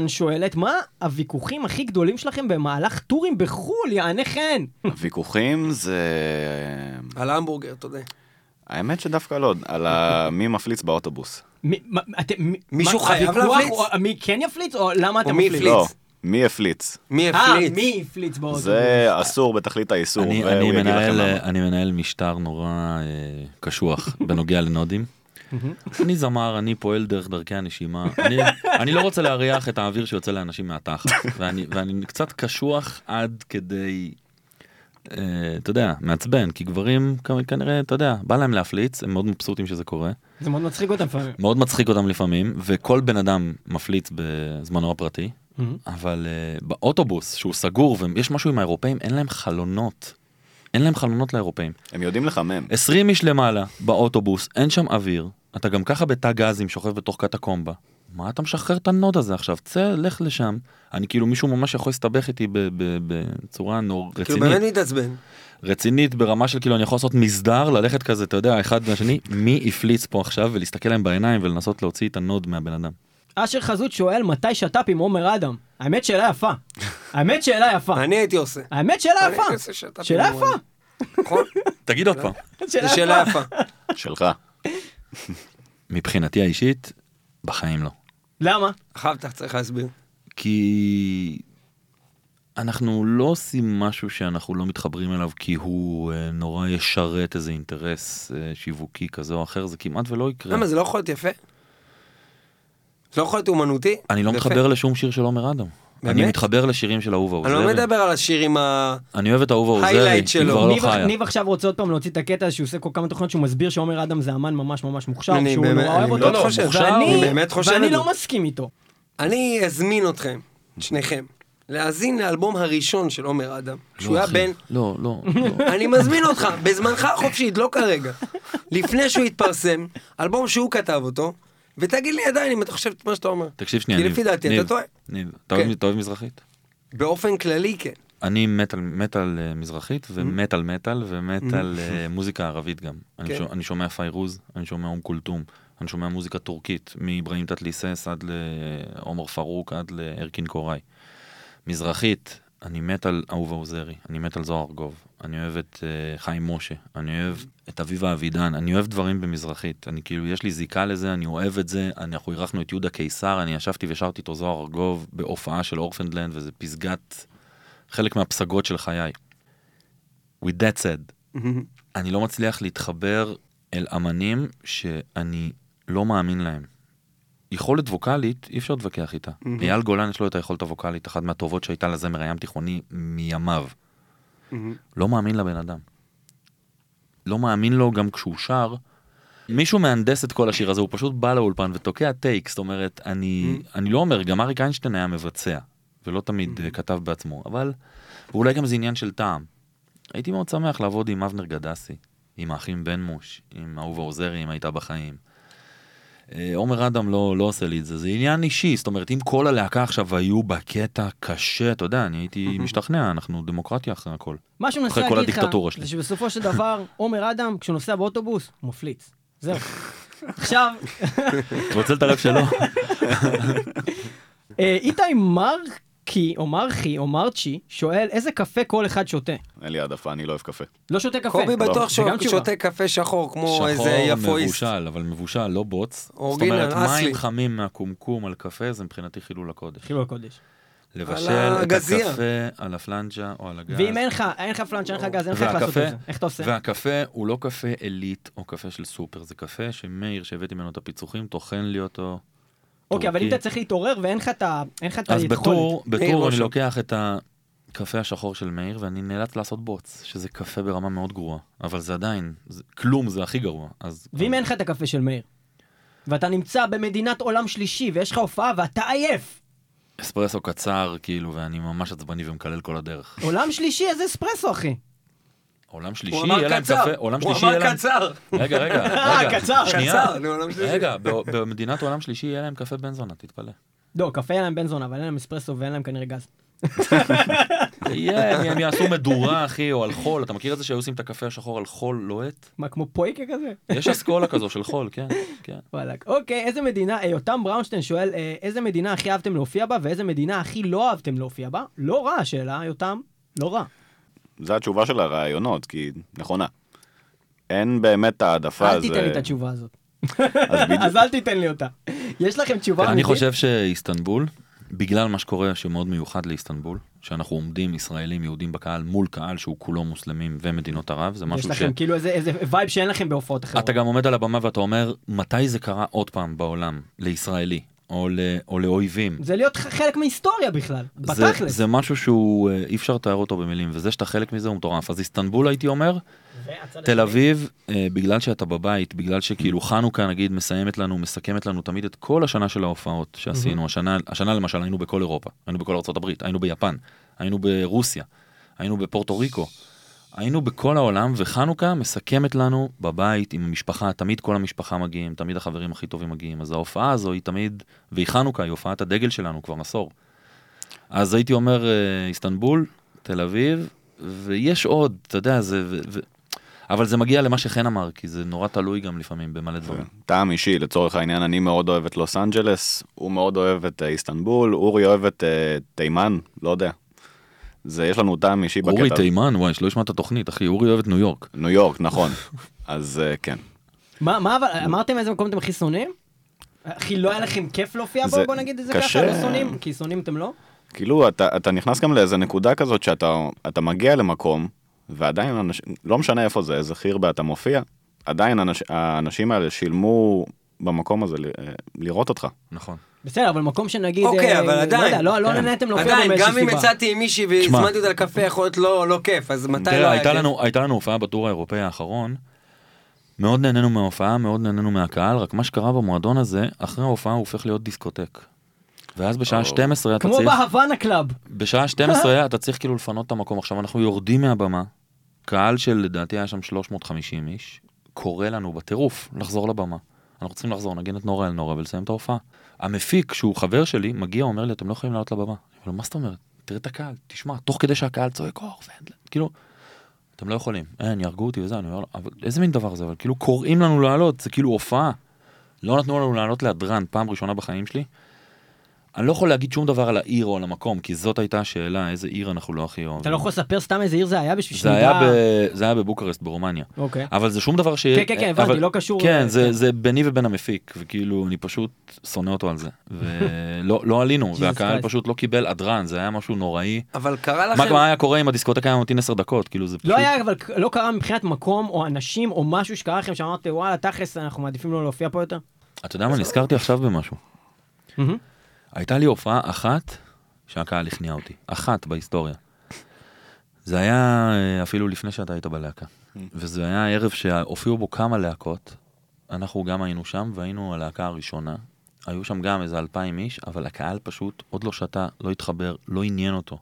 דותן שואלת, מה הוויכוחים הכי גדולים שלכם במהלך טורים בחו"ל, יענה חן? הוויכוחים זה... על ההמבורגר, אתה יודע. האמת שדווקא לא, על מי מפליץ באוטובוס. מישהו חייב להפליץ? מי כן יפליץ, או למה אתה מפליץ? לא, מי הפליץ. מי אה, הפליץ? מי הפליץ באוטובוס? זה אסור בתכלית האיסור, אני, והוא אני, יגיד לכם מנהל, למה. אה, אני מנהל משטר נורא אה, קשוח בנוגע לנודים. אני זמר, אני פועל דרך דרכי הנשימה. אני, אני לא רוצה להריח את האוויר שיוצא לאנשים מהתחת. ואני, ואני קצת קשוח עד כדי, אה, אתה יודע, מעצבן. כי גברים כנראה, אתה יודע, בא להם להפליץ, הם מאוד מבסוטים שזה קורה. זה מאוד מצחיק אותם לפעמים. מאוד מצחיק אותם לפעמים, וכל בן אדם מפליץ בזמנו הפרטי. אבל uh, באוטובוס שהוא סגור ויש משהו עם האירופאים אין להם חלונות. אין להם חלונות לאירופאים. הם יודעים לחמם. 20 איש למעלה באוטובוס אין שם אוויר אתה גם ככה בתא גזים שוכב בתוך קטקומבה. מה אתה משחרר את הנוד הזה עכשיו צא לך לשם אני כאילו מישהו ממש יכול להסתבך איתי ב- ב- בצורה נור כאילו רצינית באמת מתעצבן. רצינית ברמה של כאילו אני יכול לעשות מסדר ללכת כזה אתה יודע אחד מהשני מי הפליץ פה עכשיו ולהסתכל להם בעיניים ולנסות להוציא את הנוד מהבן אדם. אשר חזות שואל מתי שת"פ עם עומר אדם. האמת שאלה יפה. האמת שאלה יפה. אני הייתי עושה. האמת שאלה אני יפה. הייתי עושה שאתה שאלה יפה. נכון? תגיד עוד פעם. שאלה יפה. שלך. מבחינתי האישית בחיים לא. למה? אחר כך צריך להסביר. כי אנחנו לא עושים משהו שאנחנו לא מתחברים אליו כי הוא אה, נורא ישרת איזה אינטרס אה, שיווקי כזה או אחר, זה כמעט ולא יקרה. למה זה לא יכול להיות יפה? זה לא יכול להיות אומנותי? אני לא זה מתחבר לשום שיר של עומר אדם. אני באמת? מתחבר לשירים של אהובה אני עוזרי. לא מדבר על השיר עם ה... אני אוהב את אהובה עוזרי, היא שלו. כבר לא ניב- חיה. ניב עכשיו רוצה עוד פעם להוציא את הקטע הזה שהוא עושה כל כמה תוכניות שהוא מסביר שעומר אדם זה אמן ממש ממש מוכשר, אני שהוא באמת- נורא אוהב אני אותו. לא, חושב. מוכשר, ואני- אני באמת חושב ואני. לא מסכים איתו. אני אזמין אתכם, את שניכם, להאזין לאלבום הראשון של עומר אדם. שהוא לא, היה אחי. בן... לא, לא, לא. אני מזמין אותך, בזמנך החופשי, לא כרגע. לפני שהוא יתפרסם, אלבום שהוא כתב אותו, ותגיד לי עדיין אם אתה חושב את מה שאתה אומר. תקשיב שנייה, כי. לפי דעתי אתה טועה. ניב, אתה כן. אוהב- אתה אוהב מזרחית? באופן כללי כן. אני מת על, מת על אה, מזרחית ומת על מטאל ומת על אה, מוזיקה ערבית גם. אני, כן. שומע, אני שומע פיירוז, אני שומע אום כולתום, אני שומע מוזיקה טורקית, מאיברהים תתליסס עד לעומר פרוק עד לארקין קוראי. מזרחית, אני מת על אהובה עוזרי, אני מת על זוהר ארגוב, אני אוהב את אה, חיים משה, אני אוהב את אביבה אבידן, אני אוהב דברים במזרחית, אני כאילו, יש לי זיקה לזה, אני אוהב את זה, אנחנו אירחנו את יהודה קיסר, אני ישבתי ושרתי איתו זוהר ארגוב בהופעה של Orphaned Land, וזה פסגת, חלק מהפסגות של חיי. With that said, אני לא מצליח להתחבר אל אמנים שאני לא מאמין להם. יכולת ווקאלית, אי אפשר להתווכח איתה. אייל גולן יש לו את היכולת הווקאלית, אחת מהטובות שהייתה לזמר הים תיכוני מימיו. לא מאמין לבן אדם. לא מאמין לו גם כשהוא שר. מישהו מהנדס את כל השיר הזה, הוא פשוט בא לאולפן ותוקע טייק, זאת אומרת, אני, אני לא אומר, גם אריק איינשטיין היה מבצע, ולא תמיד אה, כתב בעצמו, אבל ואולי גם זה עניין של טעם. הייתי מאוד שמח לעבוד עם אבנר גדסי, עם האחים בן מוש, עם אהובה עוזרי, אם הייתה בחיים. אה, עומר אדם לא, לא עושה לי את זה, זה עניין אישי, זאת אומרת, אם כל הלהקה עכשיו היו בקטע קשה, אתה יודע, אני הייתי משתכנע, אנחנו דמוקרטיה אחרי הכל. מה שהוא מנסה להגיד לך. זה שבסופו של דבר, עומר אדם, כשהוא נוסע באוטובוס, הוא מפליץ. זהו. עכשיו, אתה רוצה לטרף שלא? אה, איתי מרקי, או מרחי, או מרצ'י, שואל איזה קפה כל אחד שותה. אין לי העדפה, אני לא אוהב קפה. לא שותה קפה. קובי בטוח שהוא תשובה. שותה קפה שחור כמו שחור איזה יפואיסט. מבושל, אבל מבושל, לא בוץ. זאת אומרת. מים חמים מהקומקום על קפה זה מבחינתי חילול הקודש. חילול הקודש. לבשל על את. הקפה על הפלנג'ה או על הגז. ואם אין לך, אין לך פלנצ'ה, אין לך גז, אין לך איך לעשות את זה. איך אתה עושה? והקפה הוא לא קפה עילית או קפה של סופר, זה קפה שמאיר שהבאתי ממנו את הפיצוחים טוחן לי אותו. אוקיי, אבל אם. אתה צריך להתעורר ואין לך את ה... אין לך את אז היכולת. בטור, בטור אני. לוקח את הקפה השחור של מאיר ואני נאלץ לעשות בוץ, שזה קפה ברמה מאוד גרועה, אבל זה עדיין, זה- כלום זה הכי גרוע. אז ואם אין לך את הקפה של מאיר, ואתה נמצא במדינת עולם שלישי ויש לך הופעה ואתה עייף, אספרסו קצר, כאילו, ואני ממש עצבני ומקלל כל הדרך. עולם שלישי איזה אספרסו אחי. עולם שלישי, הוא יהיה להם קצר. קפה, עולם הוא שלישי יהיה אמר. קצר. רגע, רגע, אה, רגע, קצר. שנייה. קצר, לא. רגע, ב- במדינת עולם שלישי יהיה להם קפה בן זונה, תתפלא. לא, קפה אין להם בן זונה, אבל אין להם אספרסו ואין להם כנראה גז. יהיה, הם- יעשו מדורה, אחי, או על חול. אתה מכיר את זה שהיו עושים את הקפה השחור על חול לוהט? מה, כמו פויקה כזה? יש אסכולה כזו של חול, כן, כן. וואלכ. אוקיי, איזה מדינה, אה, יותם בראונשטיין שואל, אה, איזה מדינה הכי אהבתם להופיע בה, ואיזה מדינה הכי לא אהבתם להופיע בה? לא רע השאלה, יותם. לא רע. זה התשובה של הראיונות, כי נכונה. אין באמת העדפה. אל זה- תיתן לי את התשובה הזאת. אז בדיוק- אז אל תיתן לי אותה. יש לכם תשובה אני אמיתית? חושב שאיסטנבול, בגלל מה שקורה שמאוד מיוחד לאיסטנבול, שאנחנו עומדים ישראלים יהודים בקהל מול קהל שהוא כולו מוסלמים ומדינות ערב, זה יש משהו ש... לכם כאילו איזה איזה vibe שאין לכם בהופעות אחרות. אתה גם עומד על הבמה ואתה אומר, מתי זה קרה עוד פעם בעולם, לישראלי, או, ל... או לאויבים. זה להיות חלק מהיסטוריה בכלל, זה, בתכלס. זה משהו שהוא, אה, אי אפשר לתאר אותו במילים, וזה שאתה חלק מזה הוא מטורף. אז איסטנבול הייתי אומר, תל? אביב, אה, בגלל שאתה בבית, בגלל שכאילו חנוכה נגיד מסיימת לנו, מסכמת לנו תמיד את כל השנה של ההופעות שעשינו. השנה, השנה למשל היינו בכל אירופה, היינו בכל ארה"ב, היינו ביפן, היינו ברוסיה, היינו בפורטו ריקו, היינו בכל העולם, וחנוכה מסכמת לנו בבית עם המשפחה, תמיד כל המשפחה מגיעים, תמיד החברים הכי טובים מגיעים. אז ההופעה הזו היא תמיד, והיא חנוכה, היא הופעת הדגל שלנו כבר עשור. אז הייתי אומר אה, איסטנבול, תל אביב, ויש עוד, אתה יודע, זה... ו, ו, אבל זה מגיע למה שחן אמר, כי זה נורא תלוי גם לפעמים במלא דברים. טעם אישי, לצורך העניין, אני מאוד אוהב את לוס אנג'לס, הוא מאוד אוהב את אה, איסטנבול, אורי אוהב את אה, תימן, לא יודע. זה, יש לנו טעם אישי בקטע. אורי תימן, וואי, שלא ישמע את התוכנית, אחי, אורי אוהב את ניו יורק. ניו יורק, נכון. אז אה, כן. מה, מה אבל, אמרתם איזה מקום אתם הכי שונאים? הכי לא היה לכם כיף להופיע בו, בוא נגיד את זה. ככה, לא שונאים? כי שונאים אתם לא? כאילו, אתה, אתה נכנס גם לאיזה נקודה כזאת שאתה אתה מגיע למקום, ועדיין, אנש, לא משנה איפה זה, איזה חירבה אתה מופיע, עדיין אנש, האנשים האלה שילמו במקום הזה ל, אה, לראות אותך. נכון. בסדר, אבל מקום שנגיד... אוקיי, אה, אבל לא עדיין. יודע, לא לא כן. נהניתם להופיע בו עדיין, גם אם. יצאתי עם מישהי והזמנתי אותה לקפה, יכול להיות לא לא כיף, אז מתי לא היה כיף? הייתה לנו הופעה בטור האירופאי האחרון, מאוד נהנינו מההופעה, מאוד נהנינו מהקהל, רק מה שקרה במועדון הזה, אחרי ההופעה הוא הופך להיות דיסקוטק. ואז בשעה או. 12 אתה כמו צריך... בהוואנה קלאב. בשעה 12 אתה צריך כאילו לפנות את המקום. עכשיו אנחנו יורדים מהבמה, קהל של לדעתי היה שם 350 איש, קורא לנו בטירוף לחזור לבמה. אנחנו צריכים לחזור, נגן את נורה אל נורה ולסיים את ההופעה. המפיק, שהוא חבר שלי, מגיע, אומר לי, אתם לא יכולים לעלות לבמה. אני אומר לו, מה זאת אומרת? תראה את הקהל, תשמע, תוך כדי שהקהל צועק אור, כאילו, אתם לא יכולים, אין, יהרגו אותי וזה, אני אומר אבל איזה מין דבר זה, אבל כאילו קוראים לנו לעלות, זה כאילו הופעה. לא נתנו לנו לעלות להדרן פעם ראשונה בחיים שלי. אני לא יכול להגיד שום דבר על העיר או על המקום, כי זאת הייתה השאלה, איזה עיר אנחנו לא הכי אוהבים. אתה לא יכול לספר סתם איזה עיר זה היה בשביל ב... זה היה בבוקרסט ברומניה. אוקיי. אבל זה שום דבר ש... כן, כן, כן, הבנתי, לא קשור כן, זה, כן. זה ביני ובין המפיק, וכאילו, אני פשוט שונא אותו על זה. ולא לא עלינו, והקהל. פשוט לא קיבל הדרן, זה היה משהו נוראי. אבל קרה לכם... מה היה קורה אם הדיסקוטק היה ממתין 10 דקות? כאילו, זה פשוט... לא היה, אבל לא קרה מבחינת מקום או אנשים או משהו שקרה לכם שאמרתם וואלה תכלס אנחנו מעדיפים לא להופיע פה יותר? אתה יודע מה, נזכרתי עכשיו במשהו. הייתה לי הופעה אחת שהקהל הכניע אותי. אחת בהיסטוריה. זה היה אה, אפילו לפני שאתה היית בלהקה. וזה היה ערב שהופיעו בו כמה להקות. אנחנו גם היינו שם, והיינו הלהקה הראשונה. היו שם גם איזה אלפיים איש, אבל הקהל פשוט עוד לא שתה, לא התחבר, לא עניין אותו.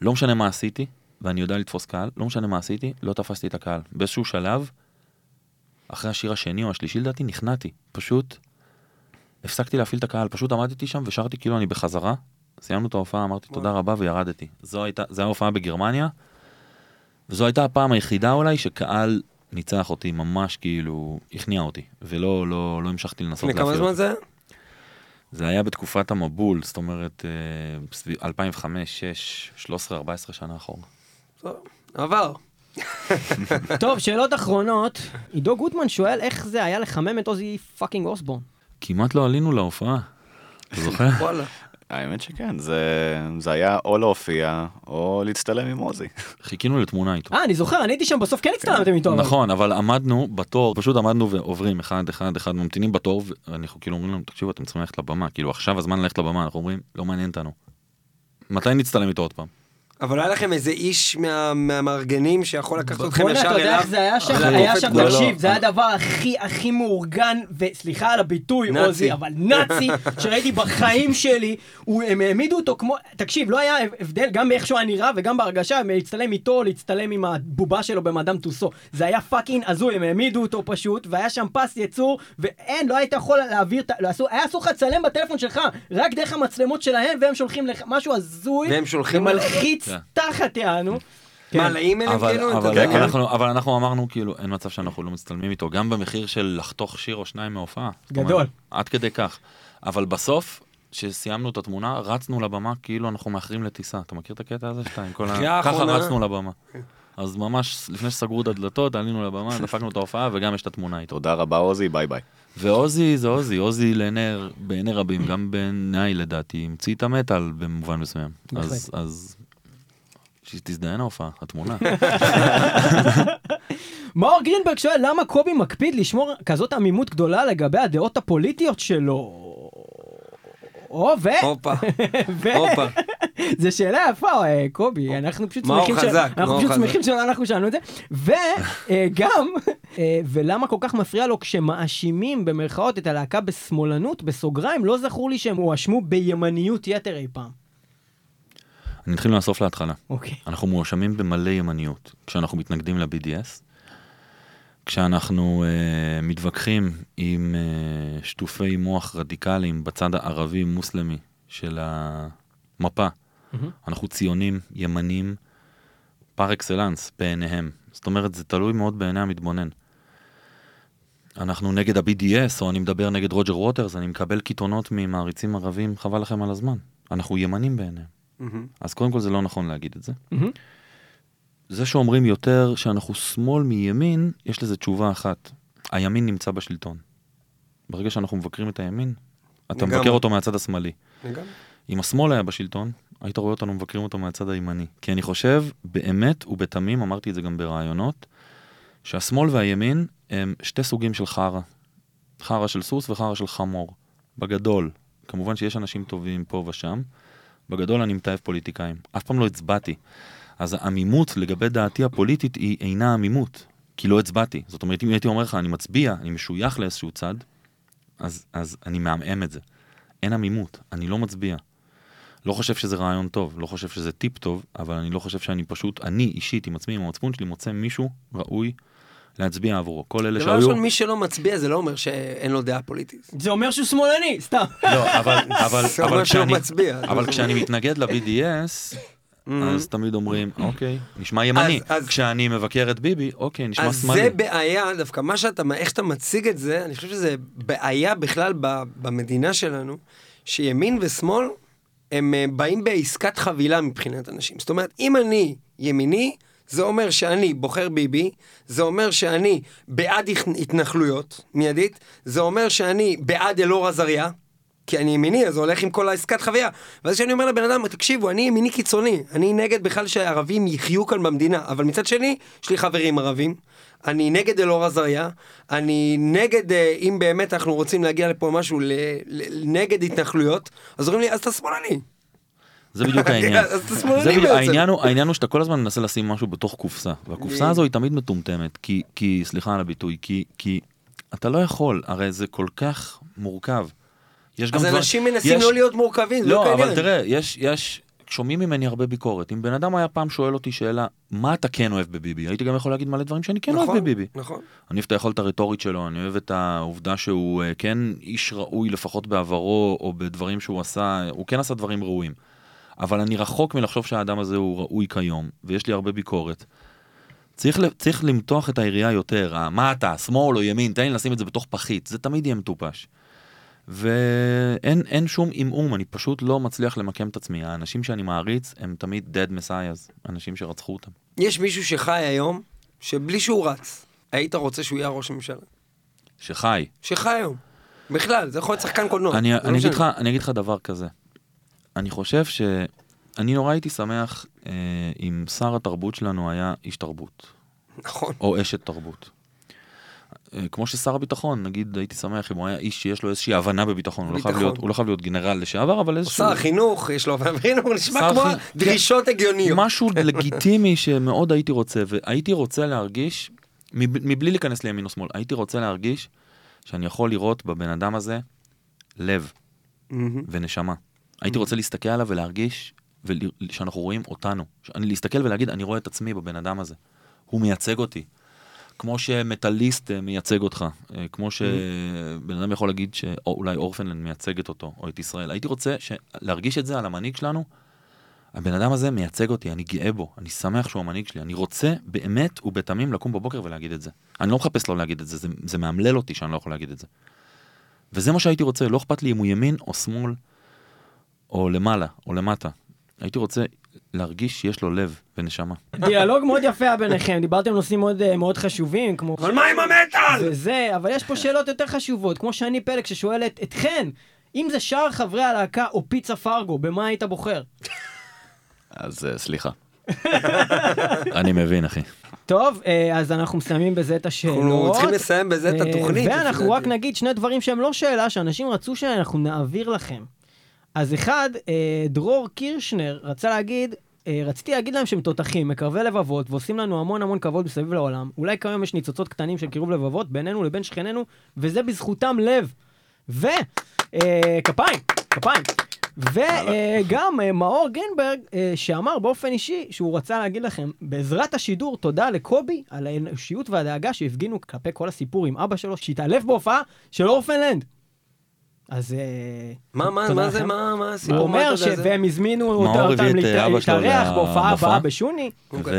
לא משנה מה עשיתי, ואני יודע לתפוס קהל, לא משנה מה עשיתי, לא תפסתי את הקהל. באיזשהו שלב, אחרי השיר השני או השלישי לדעתי, נכנעתי. פשוט הפסקתי להפעיל את הקהל, פשוט עמדתי שם ושרתי כאילו אני בחזרה. סיימנו את ההופעה, אמרתי תודה רבה וירדתי. זו הייתה, זו הייתה הופעה בגרמניה, וזו הייתה הפעם היחידה אולי שקהל ניצח אותי, ממש כאילו הכניע אותי, ולא לא, לא המשכתי לנסות לפני כמה להפעיל זמן. זה? זה היה בתקופת המבול, זאת אומרת, אה, סביב 2005, 6, 13, 14 שנה אחורה. עבר. טוב שאלות אחרונות עידו גוטמן שואל איך זה היה לחמם את עוזי פאקינג אוסבורן. כמעט לא עלינו להופעה, אתה זוכר? וואלה. האמת שכן, זה, זה היה או להופיע, או להצטלם עם עוזי. חיכינו לתמונה איתו. אה אני זוכר אני הייתי שם בסוף כן הצטלמתם איתו. נכון, אבל עמדנו בתור, פשוט עמדנו ועוברים אחד, אחד, אחד, ממתינים בתור, ואנחנו כאילו אומרים להם, תקשיבו, אתם צריכים ללכת לבמה, כאילו עכשיו הזמן ללכת לבמה, אנחנו אומרים, לא מעניין אותנו. מתי נצטלם איתו עוד פעם? אבל היה לכם איזה איש מה- מהמארגנים שיכול לקחת אתכם בוא'נה, ישר אתה יודע אליו? איך זה היה שם? היה שם, גדול? תקשיב, זה היה הדבר הכי הכי מאורגן, וסליחה על הביטוי. עוזי, אבל נאצי, שראיתי בחיים שלי, הם העמידו אותו כמו, תקשיב, לא היה הבדל גם באיך שהוא היה נראה וגם בהרגשה, להצטלם איתו, להצטלם עם הבובה שלו במאדם טוסו. זה היה fucking הזוי, הם העמידו אותו פשוט, והיה שם פס ייצור, ואין, לא היית יכול להעביר, לא, היה אסור לך לצלם בטלפון שלך, רק דרך המצלמות שלהם, והם שולחים לך משהו הזוי? ומלחיץ כן. תחת יענו. מה, כן. לאימיילים כאילו? אבל, אתה- אבל, אנחנו, אבל אנחנו אמרנו כאילו אין מצב שאנחנו לא מצטלמים איתו גם במחיר של לחתוך שיר או שניים מהופעה. גדול. עד כדי כך. אבל בסוף, כשסיימנו את התמונה, רצנו לבמה כאילו אנחנו מאחרים לטיסה. אתה מכיר את הקטע הזה שאתה עם כל ה... ככה. רצנו לבמה. אז ממש לפני שסגרו את הדלתות, עלינו לבמה, דפקנו את ההופעה וגם יש את התמונה איתו. תודה רבה עוזי, ביי ביי. ועוזי זה עוזי, עוזי לעיני, בעיני רבים, גם בעיניי לדעתי, המציא את המטאל במובן מסוים. אז, אז שתזדיין ההופעה, התמונה. מאור גרינברג שואל למה קובי מקפיד לשמור כזאת עמימות גדולה לגבי הדעות הפוליטיות שלו. או, ו... הופה. הופה. זו שאלה יפה, אה, קובי, אנחנו פשוט שמחים ש- חזק, אנחנו פשוט. שמחים שאנחנו שאלנו את זה, וגם, ולמה כל כך מפריע לו כשמאשימים במרכאות את הלהקה בשמאלנות, בסוגריים, לא זכור לי שהם הואשמו בימניות יתר אי פעם. אני אתחיל מהסוף להתחלה. אוקיי. אנחנו מואשמים במלא ימניות כשאנחנו מתנגדים ל-BDS, כשאנחנו uh, מתווכחים עם uh, שטופי מוח רדיקליים בצד הערבי-מוסלמי של המפה. מהמם. אנחנו ציונים, ימנים, פר אקסלנס בעיניהם. זאת אומרת, זה תלוי מאוד בעיני המתבונן. אנחנו נגד ה-BDS, או אני מדבר נגד רוג'ר ווטרס, אני מקבל קיתונות ממעריצים ערבים, חבל לכם על הזמן. אנחנו ימנים בעיניהם. מהמם. אז קודם כל זה לא נכון להגיד את זה. מהמם. זה שאומרים יותר שאנחנו שמאל מימין, יש לזה תשובה אחת. הימין נמצא בשלטון. ברגע שאנחנו מבקרים את הימין, אתה לגמרי. מבקר אותו מהצד השמאלי. לגמרי. אם השמאל היה בשלטון, היית רואה אותנו מבקרים אותו מהצד הימני. כי אני חושב, באמת ובתמים, אמרתי את זה גם בראיונות, שהשמאל והימין הם שתי סוגים של חרא. חרא של סוס וחרא של חמור. בגדול. כמובן שיש אנשים טובים פה ושם. בגדול אני מתעב פוליטיקאים. אף פעם לא הצבעתי. אז העמימות לגבי דעתי הפוליטית היא אינה עמימות, כי לא הצבעתי. זאת אומרת, אם הייתי אומר לך, אני מצביע, אני משוייך לאיזשהו צד, אז, אז אני מעמעם את זה. אין עמימות, אני לא מצביע. לא חושב שזה רעיון טוב, לא חושב שזה טיפ טוב, אבל אני לא חושב שאני פשוט, אני אישית עם עצמי, עם המצפון שלי, מוצא מישהו ראוי להצביע עבורו. כל אלה דבר שהיו... ראשון, מי שלא מצביע זה לא אומר שאין לו דעה פוליטית. זה אומר שהוא שמאלני, סתם. לא, אבל, כשאני. אבל כשאני מתנגד ל-BDS, אז תמיד אומרים, אוקיי, נשמע ימני. אז- אז- כשאני מבקר את ביבי, אוקיי, נשמע אז שמאלי. זה בעיה, דווקא מה שאתה, איך שאתה מציג את זה, אני חושב שזה בעיה בכלל ב- במדינה שלנו, שימין ושמאל, הם אה, באים בעסקת חבילה מבחינת אנשים. זאת אומרת, אם אני ימיני, זה אומר שאני בוחר ביבי, זה אומר שאני בעד התנ- התנחלויות, מיידית, זה אומר שאני בעד אלאור עזריה, כי אני ימיני, אז הולך עם כל העסקת חוויה. ואז כשאני אומר לבן אדם, תקשיבו, אני ימיני קיצוני, אני נגד בכלל שהערבים יחיו כאן במדינה, אבל מצד שני, יש לי חברים ערבים, אני נגד אלאור עזריה, אני נגד, אה, אם באמת אנחנו רוצים להגיע לפה משהו, נגד התנחלויות, אז אומרים לי, אז אתה שמאלני. זה בדיוק העניין. אתה שמאלני זה בדיוק-. העניין הוא, העניין הוא שאתה כל הזמן מנסה לשים משהו בתוך קופסה, והקופסה הזו היא תמיד מטומטמת, כי, כי, סליחה על הביטוי, כי, כי אתה לא יכול, הרי זה כל כך מורכב. יש אז דבר- אנשים מנסים יש- לא להיות מורכבים, לא, לא אבל העניין. תראה, יש, יש, שומעים ממני הרבה ביקורת. אם בן אדם היה פעם שואל אותי שאלה, מה אתה כן אוהב בביבי? הייתי גם יכול להגיד מלא דברים שאני כן אוהב נכון, בביבי. נכון. אני אוהב את היכולת הרטורית שלו, אני אוהב את העובדה שהוא אה, כן איש ראוי לפחות בעברו, או בדברים שהוא עשה, הוא כן עשה דברים ראויים. אבל אני רחוק מלחשוב שהאדם הזה הוא ראוי כיום, ויש לי הרבה ביקורת. צריך, צריך למתוח את היריעה יותר, מה אתה, שמאל או ימין, תן לי לשים את זה בתוך פחית, זה תמיד יהיה מטופש. ואין אין שום עמעום, אני פשוט לא מצליח למקם את עצמי. האנשים שאני מעריץ הם תמיד dead messiahs, אנשים שרצחו אותם. יש מישהו שחי היום, שבלי שהוא רץ, היית רוצה שהוא יהיה ראש הממשלה. שחי. שחי היום. בכלל, זה יכול להיות שחקן קולנוע. אני, לא אני, אגיד. לך, אני אגיד לך דבר כזה. אני חושב ש... אני נורא הייתי שמח אה, אם שר התרבות שלנו היה איש תרבות, נכון. או אשת תרבות. אה, כמו ששר הביטחון, נגיד, הייתי שמח אם הוא היה איש שיש לו איזושהי הבנה בביטחון, הוא לא חייב. להיות- הוא לא חייב להיות גנרל לשעבר, אבל איזשהו... שר החינוך, יש לו, והנה הוא נשמע כמו החינוך. דרישות הגיוניות. משהו לגיטימי שמאוד הייתי רוצה, והייתי רוצה להרגיש, מב- מבלי להיכנס לימין או שמאל, הייתי רוצה להרגיש שאני יכול לראות בבן אדם הזה לב מהמם. ונשמה. הייתי רוצה להסתכל עליו ולהרגיש ול- שאנחנו רואים אותנו. אני להסתכל ולהגיד, אני רואה את עצמי בבן אדם הזה. הוא מייצג אותי. כמו שמטאליסט אה, מייצג אותך, אה, כמו שבן אדם יכול להגיד שאולי אורפנלנד מייצגת אותו, או את ישראל. הייתי רוצה ש... להרגיש את זה על המנהיג שלנו, הבן אדם הזה מייצג אותי, אני גאה בו, אני שמח שהוא המנהיג שלי, אני רוצה באמת ובתמים לקום בבוקר ולהגיד את זה. אני לא מחפש לא להגיד את זה, זה, זה מאמלל אותי שאני לא יכול להגיד את זה. וזה מה שהייתי רוצה, לא אכפת לי אם הוא ימין או שמאל, או למעלה, או למטה. הייתי רוצה להרגיש שיש לו לב ונשמה. דיאלוג מאוד יפה היה ביניכם, דיברתם על נושאים מאוד, אה, מאוד חשובים, כמו... אבל מה עם המטאל? וזה, אבל יש פה שאלות יותר חשובות, כמו שאני פלג ששואלת אתכן, אם זה שאר חברי הלהקה או פיצה פרגו, במה היית בוחר? אז אה, סליחה. אני מבין, אחי. טוב, אה, אז אנחנו מסיימים בזה את השאלות. אנחנו צריכים לסיים בזה את התוכנית. ואנחנו רק. נגיד שני דברים שהם לא שאלה, שאנשים רצו שאנחנו נעביר לכם. אז אחד, אה, דרור קירשנר רצה להגיד, אה, רציתי להגיד להם שהם תותחים, מקרבי לבבות, ועושים לנו המון המון כבוד מסביב לעולם. אולי כיום יש ניצוצות קטנים של קירוב לבבות בינינו לבין שכנינו, וזה בזכותם לב. ו... אה, כפיים, כפיים. וגם אה, מאור גרינברג, אה, שאמר באופן אישי שהוא רצה להגיד לכם, בעזרת השידור, תודה לקובי על האנושיות והדאגה שהפגינו כלפי כל הסיפור עם אבא שלו, שהתעלף בהופעה של אורפנלנד. אז... אה, מה, מה, מה זה. מה, מה הסיפור? הוא אומר אתה יודע, ש... זה- והם הזמינו אותם להתארח בהופעה. הבאה בשוני. אוקיי.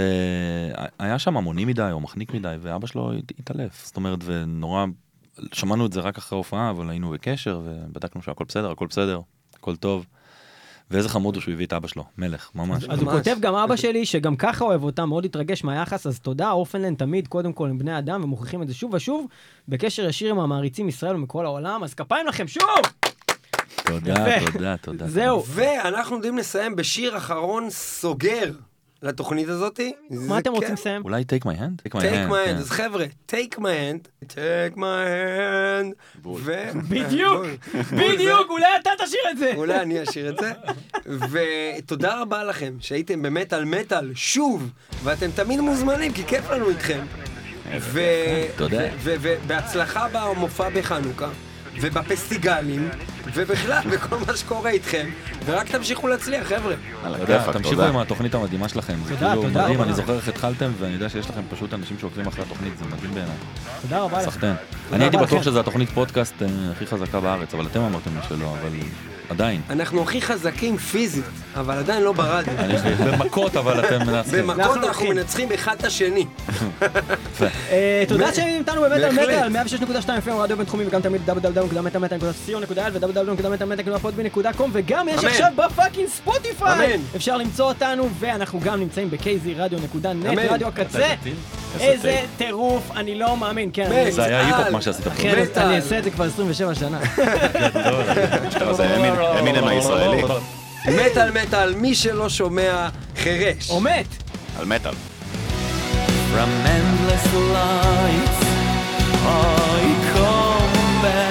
והיה שם המוני מדי או מחניק מדי, ואבא שלו הת- התעלף. זאת אומרת, ונורא, שמענו את זה רק אחרי ההופעה, אבל היינו בקשר, ובדקנו שהכל בסדר, הכל בסדר, הכל טוב. ואיזה חמוד הוא שהוא הביא את אבא שלו, מלך, ממש. אז הוא. כותב גם אבא שלי, שגם ככה אוהב אותם, מאוד התרגש מהיחס, אז תודה, אורפנלנד תמיד, קודם כל, עם בני אדם, ומוכיחים את זה שוב ושוב, בקשר ישיר עם המעריצים ישראל ומכל העולם, אז כפיים לכם שוב! תודה. תודה, תודה. זהו. ואנחנו יודעים לסיים בשיר אחרון סוגר לתוכנית הזאתי. מה אתם רוצים לסיים? אולי take my hand? take my Take hand, my כן. hand, אז חבר'ה, take my hand, take my hand, ו... בדיוק, בדיוק, אולי אתה תשאיר את זה! אולי אני אשאיר את זה. ותודה רבה לכם שהייתם במטאל מטאל שוב, ואתם תמיד מוזמנים, כי כיף לנו איתכם. ובהצלחה במופע בחנוכה, ובפסטיגלים, ובכלל, בכל מה שקורה איתכם, ורק תמשיכו להצליח, חבר'ה. על תודה, הכיפאק, תמשיכו. עם התוכנית המדהימה שלכם. זה תודה, כאילו תודה מדהים, רבה. אני זוכר איך התחלתם, ואני יודע שיש לכם פשוט אנשים שעוקבים אחרי התוכנית, זה מדהים בעיניי. תודה רבה לך. סחטיין. אני הייתי בטוח לכם. שזו התוכנית פודקאסט אה, הכי חזקה בארץ, אבל אתם אמרתם לי שלא, אבל עדיין. אנחנו הכי חזקים פיזית, אבל עדיין לא ברדיו. במכות, אבל אתם מנצחים. במכות אנחנו. מנצחים אחד את השני. אה, תודה ב- שהייתם איתנו בבית על בהחלט. מטאל, 106.2 FM רדיו בינתחומי וגם תמיד www.metal.co.il ו-www.podby.com וגם יש. עכשיו ב fucking ספוטיפיי! אפשר למצוא אותנו ואנחנו גם נמצאים ב-kzradio.net. רדיו הקצה. איזה טירוף, אני לא מאמין, כן. אני- זה היה היפ-הופ. מה שעשית פה. אני אעשה את זה כבר 27 שנה. אמינם הישראלי. מטאל מטאל, מי שלא שומע, חירש. או מת! על מטאל. From endless lights, I come back